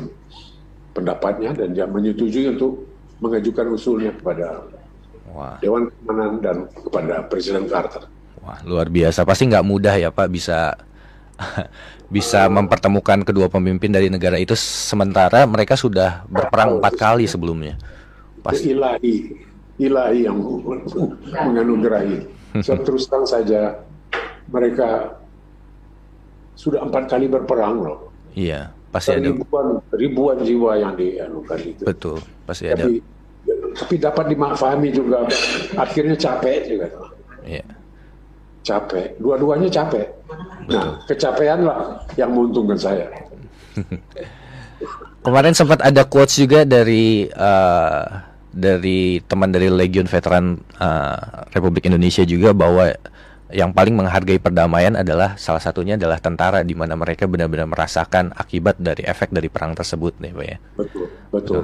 [SPEAKER 5] pendapatnya dan dia menyetujui untuk mengajukan usulnya kepada Wah. Dewan Keamanan dan kepada Presiden Carter.
[SPEAKER 4] Wah, luar biasa. Pasti nggak mudah ya Pak bisa (laughs) bisa mempertemukan kedua pemimpin dari negara itu sementara mereka sudah berperang empat kali sebelumnya.
[SPEAKER 5] Pasti. Ilahi, ilahi yang (laughs) menganugerahi. (laughs) Terus terang saja mereka sudah empat kali berperang loh.
[SPEAKER 4] Iya, pasti
[SPEAKER 5] ada ribuan, ribuan jiwa yang dianukan itu.
[SPEAKER 4] Betul, pasti
[SPEAKER 5] tapi, ada. Tapi dapat dimakfahami juga. Akhirnya capek juga. Iya capek. Dua-duanya capek. Nah, kecapean lah yang menguntungkan saya. (laughs)
[SPEAKER 4] Kemarin sempat ada quotes juga dari uh, dari teman dari Legion Veteran uh, Republik Indonesia juga bahwa yang paling menghargai perdamaian adalah salah satunya adalah tentara di mana mereka benar-benar merasakan akibat dari efek dari perang tersebut nih Pak ya.
[SPEAKER 5] Betul, betul.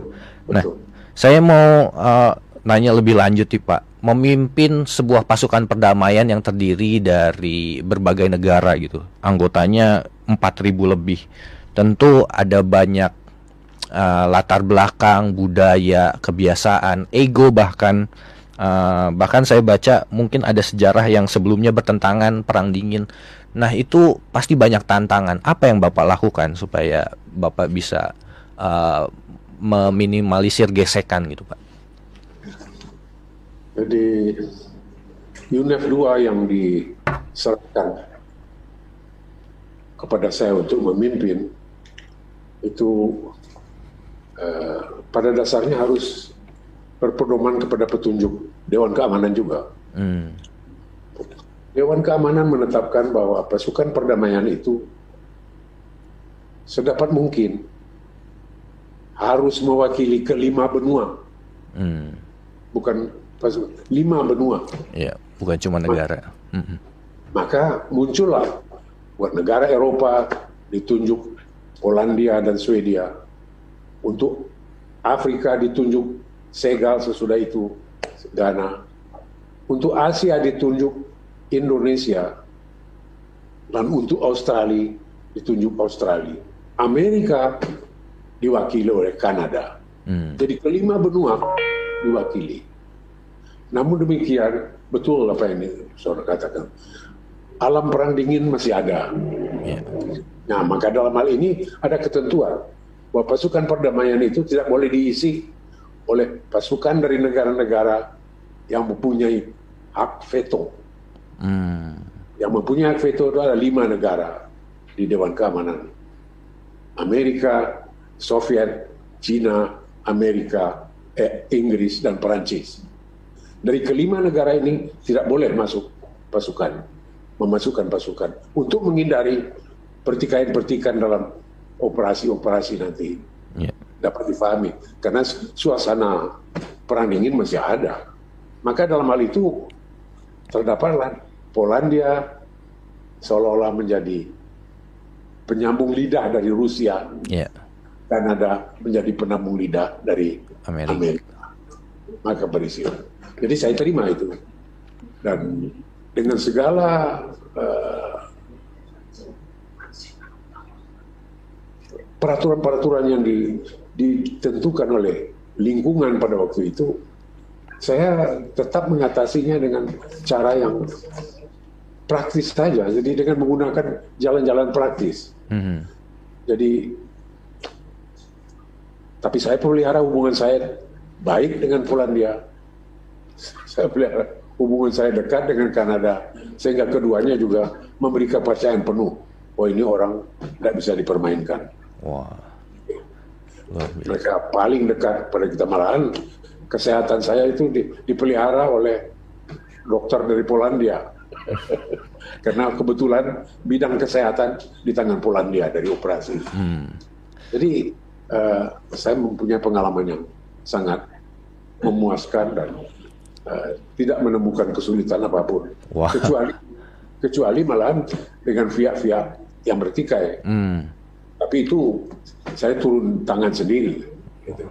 [SPEAKER 4] Nah, betul. saya mau uh, nanya lebih lanjut nih Pak. Memimpin sebuah pasukan perdamaian yang terdiri dari berbagai negara gitu. Anggotanya 4000 lebih. Tentu ada banyak uh, latar belakang, budaya, kebiasaan, ego bahkan uh, bahkan saya baca mungkin ada sejarah yang sebelumnya bertentangan perang dingin Nah itu pasti banyak tantangan. Apa yang bapak lakukan supaya bapak bisa uh, meminimalisir gesekan gitu pak?
[SPEAKER 5] Jadi UNEF 2 yang diserahkan kepada saya untuk memimpin itu uh, pada dasarnya harus berpedoman kepada petunjuk Dewan Keamanan juga. Hmm. Dewan Keamanan menetapkan bahwa pasukan perdamaian itu sedapat mungkin harus mewakili kelima benua, hmm. bukan lima benua.
[SPEAKER 4] Ya, bukan cuma negara.
[SPEAKER 5] Maka, hmm. maka muncullah buat negara Eropa ditunjuk Polandia dan Swedia, untuk Afrika ditunjuk Segal sesudah itu Ghana, untuk Asia ditunjuk Indonesia, dan untuk Australia ditunjuk Australia. Amerika diwakili oleh Kanada. Hmm. Jadi kelima benua diwakili. Namun demikian, betul apa yang saudara katakan alam perang dingin masih ada. Yeah. Nah, maka dalam hal ini ada ketentuan bahwa pasukan perdamaian itu tidak boleh diisi oleh pasukan dari negara-negara yang mempunyai hak veto. Hmm. Yang mempunyai hak veto itu ada lima negara di Dewan Keamanan. Amerika, Soviet, Cina, Amerika, eh, Inggris, dan Perancis. Dari kelima negara ini tidak boleh masuk pasukan memasukkan pasukan untuk menghindari pertikaian-pertikaian dalam operasi-operasi nanti. Dapat difahami. Karena suasana perang dingin masih ada. Maka dalam hal itu terdapatlah Polandia seolah-olah menjadi penyambung lidah dari Rusia. Yeah. Kanada menjadi penambung lidah dari Amerika, Amerika. maka berisi. Jadi saya terima itu. Dan dengan segala uh, peraturan-peraturan yang di, ditentukan oleh lingkungan pada waktu itu, saya tetap mengatasinya dengan cara yang praktis saja. Jadi dengan menggunakan jalan-jalan praktis. Mm-hmm. Jadi, tapi saya pelihara hubungan saya baik dengan Polandia. Saya pelihara hubungan saya dekat dengan Kanada sehingga keduanya juga memberi kepercayaan penuh oh ini orang tidak bisa dipermainkan. Wah. Mereka paling dekat pada kita malahan kesehatan saya itu di, dipelihara oleh dokter dari Polandia. (laughs) Karena kebetulan bidang kesehatan di tangan Polandia dari operasi. Hmm. Jadi uh, saya mempunyai pengalaman yang sangat memuaskan dan uh, tidak menemukan kesulitan apa pun Wah. kecuali kecuali malahan dengan pihak-pihak yang bertikai. Hmm. Tapi itu saya turun tangan sendiri. Gitu.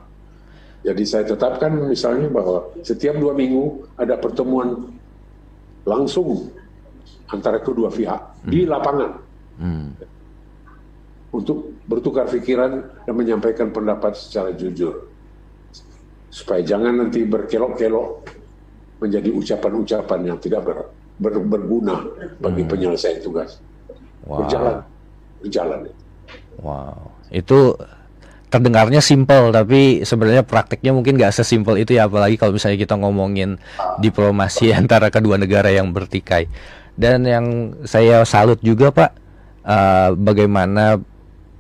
[SPEAKER 5] Jadi saya tetapkan misalnya bahwa setiap dua minggu ada pertemuan langsung antara kedua pihak hmm. di lapangan hmm. untuk bertukar pikiran dan menyampaikan pendapat secara jujur supaya jangan nanti berkelok-kelok menjadi ucapan-ucapan yang tidak ber, ber, berguna bagi hmm. penyelesaian tugas. Wow. Berjalan, berjalan.
[SPEAKER 4] Wow, itu terdengarnya simpel tapi sebenarnya prakteknya mungkin nggak sesimpel itu ya apalagi kalau misalnya kita ngomongin diplomasi (laughs) antara kedua negara yang bertikai. Dan yang saya salut juga Pak, uh, bagaimana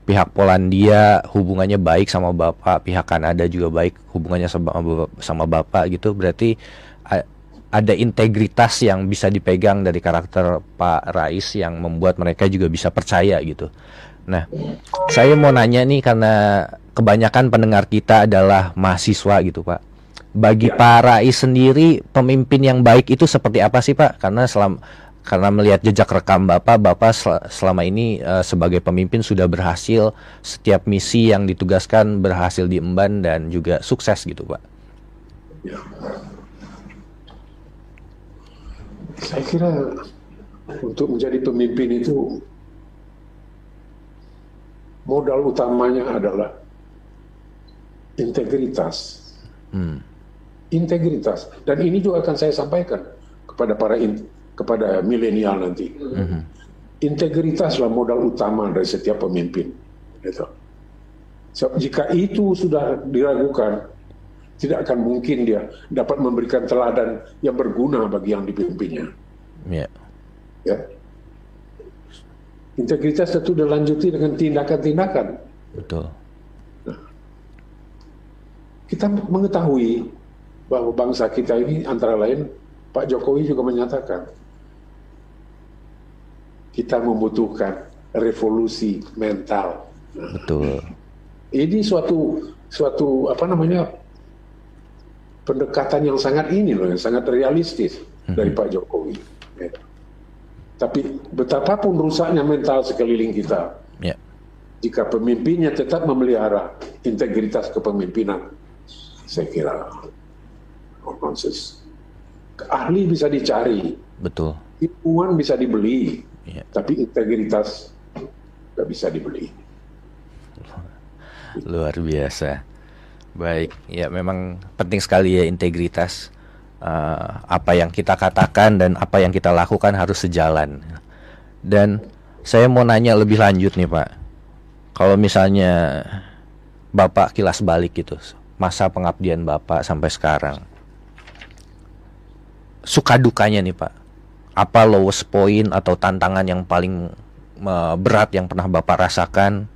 [SPEAKER 4] pihak Polandia hubungannya baik sama Bapak, pihak Kanada juga baik hubungannya sama, sama Bapak gitu. Berarti ada integritas yang bisa dipegang dari karakter Pak Rais yang membuat mereka juga bisa percaya gitu. Nah, saya mau nanya nih karena kebanyakan pendengar kita adalah mahasiswa gitu Pak. Bagi ya. Pak Rais sendiri pemimpin yang baik itu seperti apa sih Pak? Karena selama karena melihat jejak rekam Bapak, Bapak selama ini uh, sebagai pemimpin sudah berhasil setiap misi yang ditugaskan berhasil diemban dan juga sukses gitu Pak. Ya.
[SPEAKER 5] Saya kira untuk menjadi pemimpin itu modal utamanya adalah integritas. Hmm. Integritas dan ini juga akan saya sampaikan kepada para in, kepada milenial nanti. Hmm. integritaslah modal utama dari setiap pemimpin. Gitu. So, jika itu sudah diragukan, tidak akan mungkin dia dapat memberikan teladan yang berguna bagi yang dipimpinnya.
[SPEAKER 4] Yeah.
[SPEAKER 5] Ya. Integritas tentu dilanjuti dengan tindakan-tindakan.
[SPEAKER 4] Betul.
[SPEAKER 5] Nah, kita mengetahui bahwa bangsa kita ini antara lain Pak Jokowi juga menyatakan kita membutuhkan revolusi mental.
[SPEAKER 4] Nah, Betul.
[SPEAKER 5] Ini suatu suatu apa namanya pendekatan yang sangat ini loh, yang sangat realistis hmm. dari Pak Jokowi. Ya. Tapi betapapun rusaknya mental sekeliling kita, ya. jika pemimpinnya tetap memelihara integritas kepemimpinan, saya kira nonsense. Ahli bisa dicari,
[SPEAKER 4] betul.
[SPEAKER 5] Ilmuwan bisa dibeli, ya. tapi integritas nggak bisa dibeli.
[SPEAKER 4] Luar biasa. Baik, ya memang penting sekali ya integritas. Uh, apa yang kita katakan dan apa yang kita lakukan harus sejalan. Dan saya mau nanya lebih lanjut nih Pak. Kalau misalnya Bapak kilas balik gitu, masa pengabdian Bapak sampai sekarang. Suka dukanya nih Pak. Apa lowest point atau tantangan yang paling uh, berat yang pernah Bapak rasakan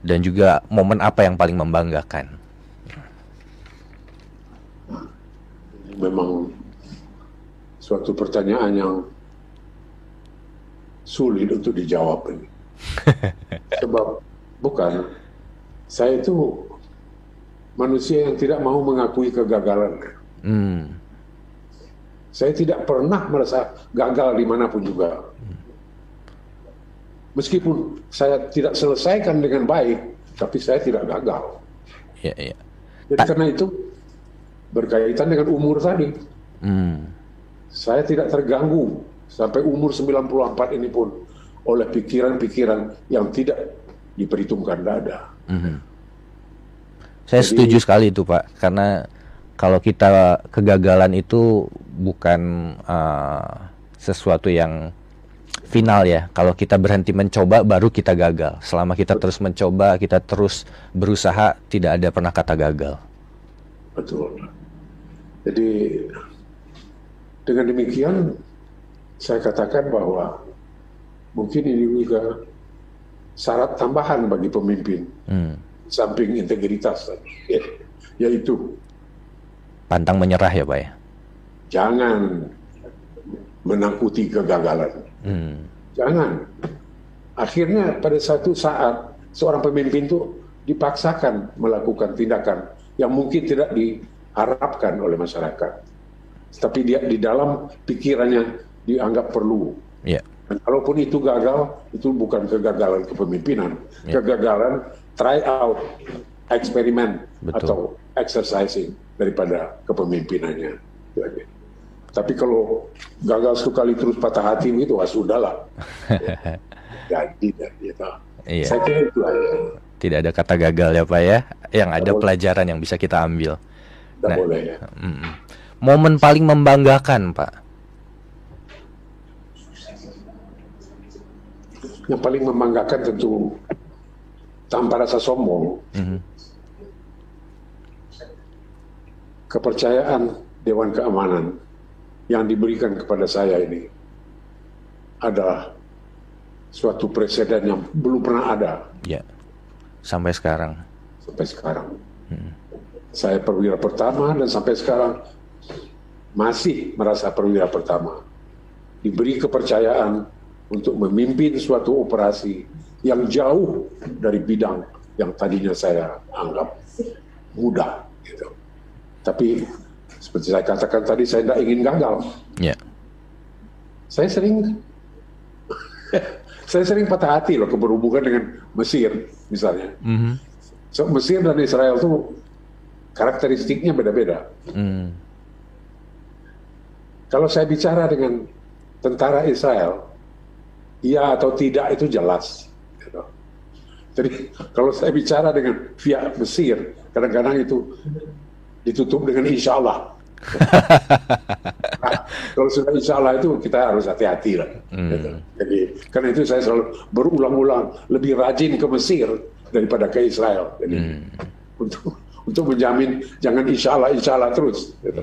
[SPEAKER 4] dan juga momen apa yang paling membanggakan?
[SPEAKER 5] Memang suatu pertanyaan yang sulit untuk dijawab ini. (laughs) Sebab bukan saya itu manusia yang tidak mau mengakui kegagalan. Hmm. Saya tidak pernah merasa gagal di mana pun juga. Meskipun saya tidak selesaikan dengan baik, tapi saya tidak gagal. Ya, ya. Jadi karena itu berkaitan dengan umur tadi. Hmm. Saya tidak terganggu sampai umur 94 ini pun oleh pikiran-pikiran yang tidak diperhitungkan dada. Hmm.
[SPEAKER 4] Saya Jadi, setuju sekali itu Pak, karena kalau kita kegagalan itu bukan uh, sesuatu yang final ya. Kalau kita berhenti mencoba baru kita gagal. Selama kita terus mencoba, kita terus berusaha, tidak ada pernah kata gagal.
[SPEAKER 5] Betul. Jadi dengan demikian saya katakan bahwa mungkin ini juga syarat tambahan bagi pemimpin hmm. samping integritas ya, yaitu
[SPEAKER 4] pantang menyerah ya pak ya
[SPEAKER 5] jangan menakuti kegagalan hmm. jangan akhirnya pada satu saat seorang pemimpin itu dipaksakan melakukan tindakan yang mungkin tidak di harapkan oleh masyarakat. Tapi dia di dalam pikirannya dianggap perlu. Yeah. Dan kalaupun itu gagal, itu bukan kegagalan kepemimpinan, yeah. kegagalan try out, eksperimen atau exercising daripada kepemimpinannya. Tapi kalau gagal sekali terus patah hati itu, wah sudahlah. (laughs) Jadi, jadi,
[SPEAKER 4] Iya. Saya kira itu aja. Tidak ada kata gagal ya Pak ya, yang ada pelajaran yang bisa kita ambil. Nah, boleh ya. Mm, momen paling membanggakan, Pak.
[SPEAKER 5] Yang paling membanggakan tentu tanpa rasa sombong. Mm -hmm. Kepercayaan Dewan Keamanan yang diberikan kepada saya ini adalah suatu presiden yang belum pernah ada.
[SPEAKER 4] Ya, sampai sekarang.
[SPEAKER 5] Sampai sekarang. Hmm. Saya perwira pertama dan sampai sekarang masih merasa perwira pertama. Diberi kepercayaan untuk memimpin suatu operasi yang jauh dari bidang yang tadinya saya anggap mudah. Gitu. Tapi seperti saya katakan tadi, saya tidak ingin gagal. Yeah. Saya sering (laughs) saya sering patah hati loh keberhubungan dengan Mesir misalnya. Mm -hmm. So, Mesir dan Israel itu karakteristiknya beda-beda. Hmm. Kalau saya bicara dengan tentara Israel, iya atau tidak itu jelas. Gitu. Jadi (laughs) kalau saya bicara dengan pihak Mesir, kadang-kadang itu ditutup dengan insya Allah. (laughs) nah, kalau sudah insya Allah itu kita harus hati-hati lah. Hmm. Gitu. Jadi karena itu saya selalu berulang-ulang lebih rajin ke Mesir daripada ke Israel. Jadi hmm. untuk untuk menjamin jangan insya Allah insya Allah terus gitu,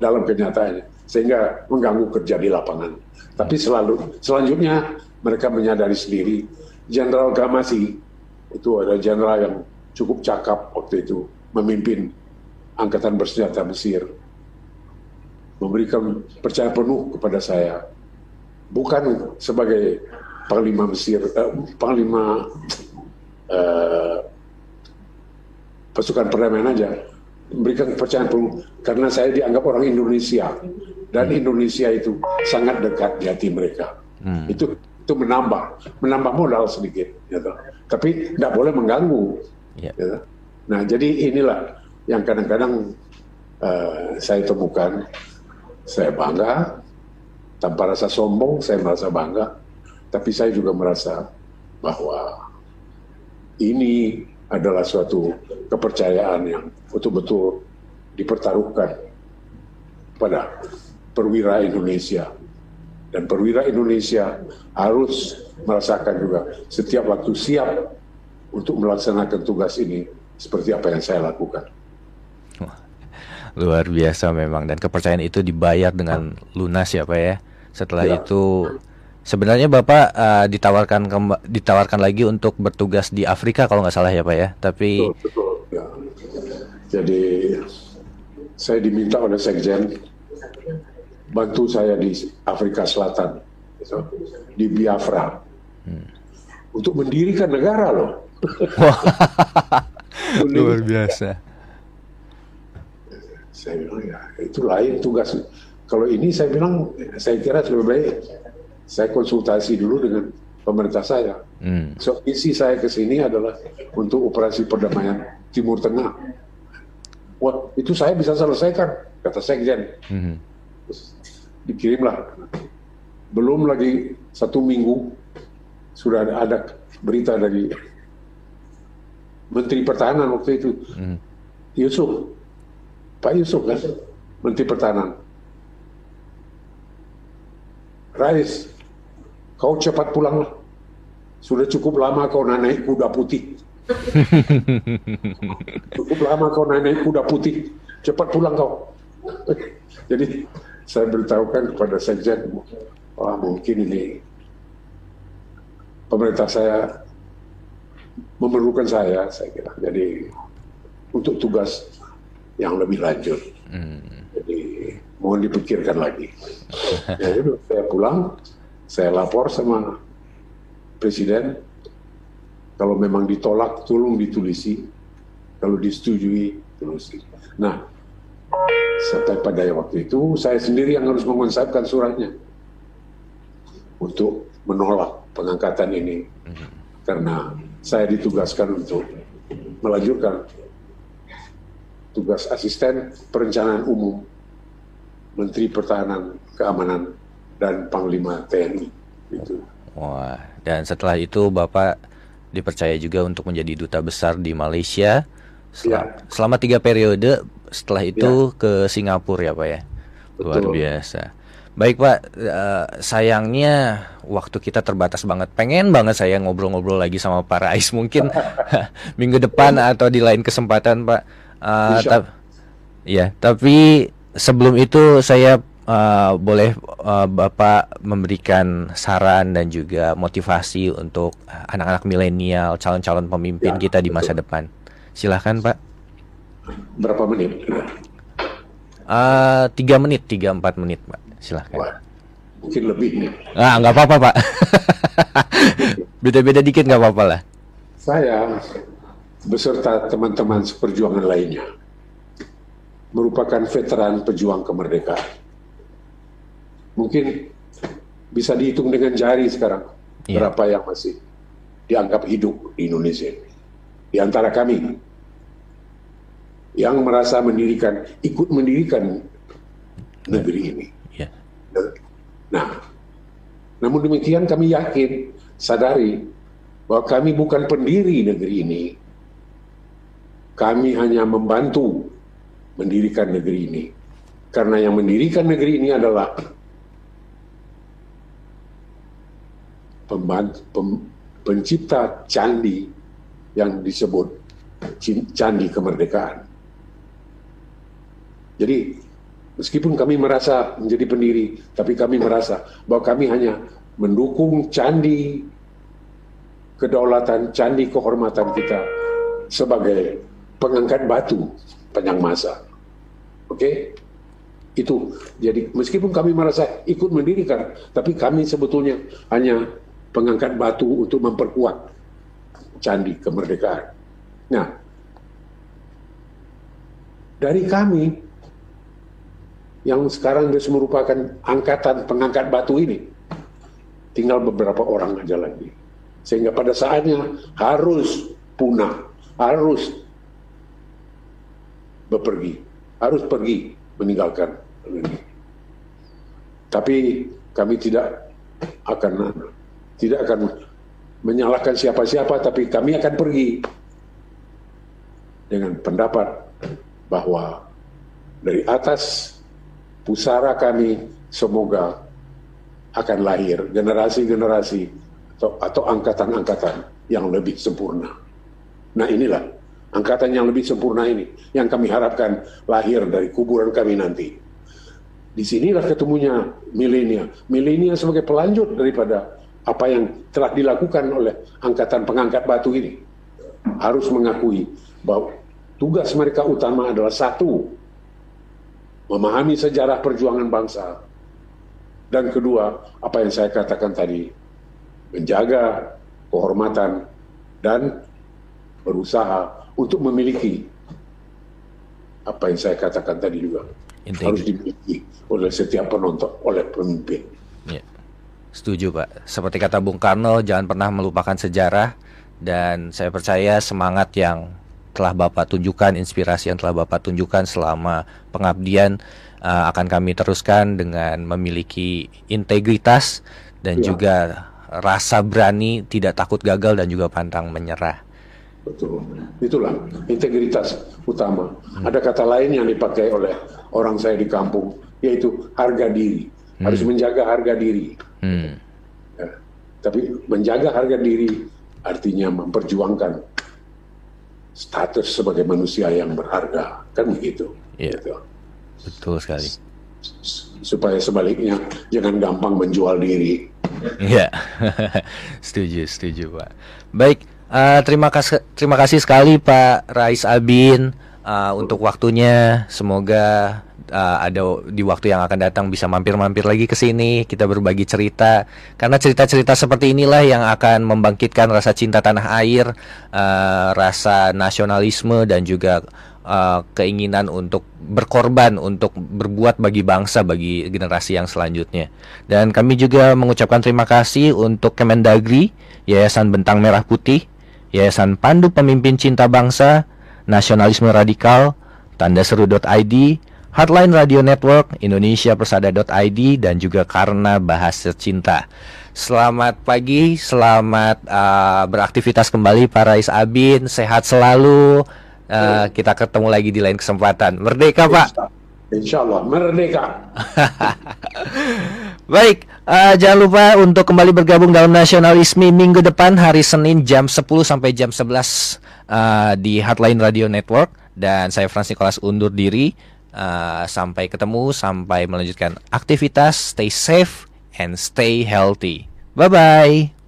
[SPEAKER 5] dalam kenyataannya. Sehingga mengganggu kerja di lapangan. Tapi selalu selanjutnya mereka menyadari sendiri Jenderal Gamasi itu ada jenderal yang cukup cakap waktu itu memimpin angkatan bersenjata Mesir. Memberikan percaya penuh kepada saya. Bukan sebagai panglima Mesir eh, panglima eh, pasukan perdamaian aja memberikan kepercayaan penuh karena saya dianggap orang Indonesia dan Indonesia itu sangat dekat di hati mereka hmm. itu itu menambah menambah modal sedikit gitu. tapi tidak boleh mengganggu yeah. gitu. nah jadi inilah yang kadang-kadang uh, saya temukan saya bangga tanpa rasa sombong saya merasa bangga tapi saya juga merasa bahwa ini adalah suatu kepercayaan yang betul-betul dipertaruhkan pada perwira Indonesia. Dan perwira Indonesia harus merasakan juga setiap waktu siap untuk melaksanakan tugas ini seperti apa yang saya lakukan.
[SPEAKER 4] Luar biasa memang. Dan kepercayaan itu dibayar dengan lunas ya pak ya? Setelah ya. itu sebenarnya bapak uh, ditawarkan ditawarkan lagi untuk bertugas di Afrika kalau nggak salah ya pak ya tapi betul, betul, ya.
[SPEAKER 5] jadi saya diminta oleh sekjen bantu saya di Afrika Selatan di Biafra hmm. untuk mendirikan negara loh (laughs)
[SPEAKER 4] luar biasa
[SPEAKER 5] saya bilang ya itu lain tugas. Kalau ini saya bilang saya kira lebih baik saya konsultasi dulu dengan pemerintah saya. Hmm. So isi saya ke sini adalah untuk operasi perdamaian Timur Tengah. Wah itu saya bisa selesaikan kata Sekjen. Hmm. dikirimlah. Belum lagi satu minggu sudah ada berita dari Menteri Pertahanan waktu itu, hmm. Yusuf Pak Yusuf kan, Menteri Pertahanan. Rais, kau cepat pulang Sudah cukup lama kau naik kuda putih. (laughs) cukup lama kau naik kuda putih. Cepat pulang kau. (laughs) Jadi saya beritahukan kepada Sekjen, wah mungkin ini pemerintah saya memerlukan saya, saya kira. Jadi untuk tugas yang lebih lanjut. Hmm. Jadi mohon dipikirkan lagi. ya itu saya pulang, saya lapor sama presiden. Kalau memang ditolak, tolong ditulisi. Kalau disetujui, tulisi. Nah, sampai pada waktu itu saya sendiri yang harus mengonsepkan suratnya untuk menolak pengangkatan ini karena saya ditugaskan untuk melanjutkan tugas asisten perencanaan umum Menteri Pertahanan Keamanan dan Panglima TNI itu.
[SPEAKER 4] Wah, dan setelah itu Bapak dipercaya juga untuk menjadi duta besar di Malaysia sel ya. selama tiga periode. Setelah itu ya. ke Singapura ya Pak ya. Luar Betul. biasa. Baik Pak, uh, sayangnya waktu kita terbatas banget. Pengen banget saya ngobrol-ngobrol lagi sama Pak Rais mungkin (laughs) minggu depan atau di lain kesempatan Pak. Uh, ta ya, tapi sebelum itu saya uh, boleh uh, Bapak memberikan saran dan juga motivasi untuk anak-anak milenial, calon-calon pemimpin ya, kita di masa betul. depan. Silahkan Pak.
[SPEAKER 5] Berapa menit?
[SPEAKER 4] Uh, tiga menit, tiga empat menit, Pak. Silahkan. Wah,
[SPEAKER 5] mungkin lebih nih.
[SPEAKER 4] Ah, nggak apa-apa, Pak. (laughs) Beda-beda dikit nggak apa-apa lah.
[SPEAKER 5] Saya beserta teman-teman seperjuangan lainnya merupakan veteran pejuang kemerdekaan. Mungkin bisa dihitung dengan jari sekarang yeah. berapa yang masih dianggap hidup di Indonesia. Di antara kami yang merasa mendirikan, ikut mendirikan negeri ini. Yeah. Nah, namun demikian kami yakin, sadari bahwa kami bukan pendiri negeri ini, kami hanya membantu mendirikan negeri ini. Karena yang mendirikan negeri ini adalah pencipta candi yang disebut candi kemerdekaan. Jadi meskipun kami merasa menjadi pendiri, tapi kami merasa bahwa kami hanya mendukung candi kedaulatan, candi kehormatan kita sebagai pengangkat batu panjang masa. Oke? Okay? Itu. Jadi meskipun kami merasa ikut mendirikan, tapi kami sebetulnya hanya pengangkat batu untuk memperkuat candi kemerdekaan. Nah, dari kami yang sekarang sudah merupakan angkatan pengangkat batu ini, tinggal beberapa orang aja lagi. Sehingga pada saatnya harus punah, harus bepergi, harus pergi meninggalkan ini. Tapi kami tidak akan tidak akan menyalahkan siapa-siapa, tapi kami akan pergi dengan pendapat bahwa dari atas pusara kami semoga akan lahir generasi-generasi atau, atau angkatan-angkatan yang lebih sempurna. Nah inilah angkatan yang lebih sempurna ini yang kami harapkan lahir dari kuburan kami nanti. Di sinilah ketemunya milenial. Milenial sebagai pelanjut daripada apa yang telah dilakukan oleh angkatan pengangkat batu ini harus mengakui bahwa tugas mereka utama adalah satu memahami sejarah perjuangan bangsa dan kedua apa yang saya katakan tadi menjaga kehormatan dan berusaha untuk memiliki apa yang saya katakan tadi juga Integrity. harus dimiliki oleh setiap penonton oleh pemimpin.
[SPEAKER 4] Yeah. Setuju Pak. Seperti kata Bung Karno, jangan pernah melupakan sejarah dan saya percaya semangat yang telah Bapak tunjukkan, inspirasi yang telah Bapak tunjukkan selama pengabdian uh, akan kami teruskan dengan memiliki integritas dan ya. juga rasa berani, tidak takut gagal dan juga pantang menyerah.
[SPEAKER 5] Betul. Itulah integritas utama. Hmm. Ada kata lain yang dipakai oleh orang saya di kampung yaitu harga diri. Hmm. Harus menjaga harga diri. Hmm. Ya. Tapi menjaga harga diri artinya memperjuangkan status sebagai manusia yang berharga, kan begitu.
[SPEAKER 4] Iya. Gitu. Betul sekali.
[SPEAKER 5] Supaya sebaliknya jangan gampang menjual diri.
[SPEAKER 4] Iya, (laughs) setuju, setuju Pak. Baik, uh, terima kasih, terima kasih sekali Pak Rais Abin uh, untuk waktunya. Semoga uh, ada di waktu yang akan datang bisa mampir-mampir lagi ke sini, kita berbagi cerita. Karena cerita-cerita seperti inilah yang akan membangkitkan rasa cinta tanah air, uh, rasa nasionalisme dan juga uh, keinginan untuk berkorban untuk berbuat bagi bangsa bagi generasi yang selanjutnya. Dan kami juga mengucapkan terima kasih untuk Kemendagri, Yayasan Bentang Merah Putih, Yayasan Pandu Pemimpin Cinta Bangsa, Nasionalisme Radikal, Tanda Seru.id, Hotline Radio Network, Indonesia Persada.id dan juga karena bahasa cinta. Selamat pagi, selamat uh, beraktivitas kembali para Is Abin, sehat selalu. Uh, kita ketemu lagi di lain kesempatan. Merdeka, Pak.
[SPEAKER 5] Insya Allah, merdeka. (laughs)
[SPEAKER 4] Baik, uh, jangan lupa untuk kembali bergabung dalam nasionalisme minggu depan hari Senin jam 10 sampai jam 11 uh, di Hotline Radio Network dan saya Frans Nicholas undur diri. Uh, sampai ketemu, sampai melanjutkan aktivitas. Stay safe and stay healthy. Bye bye.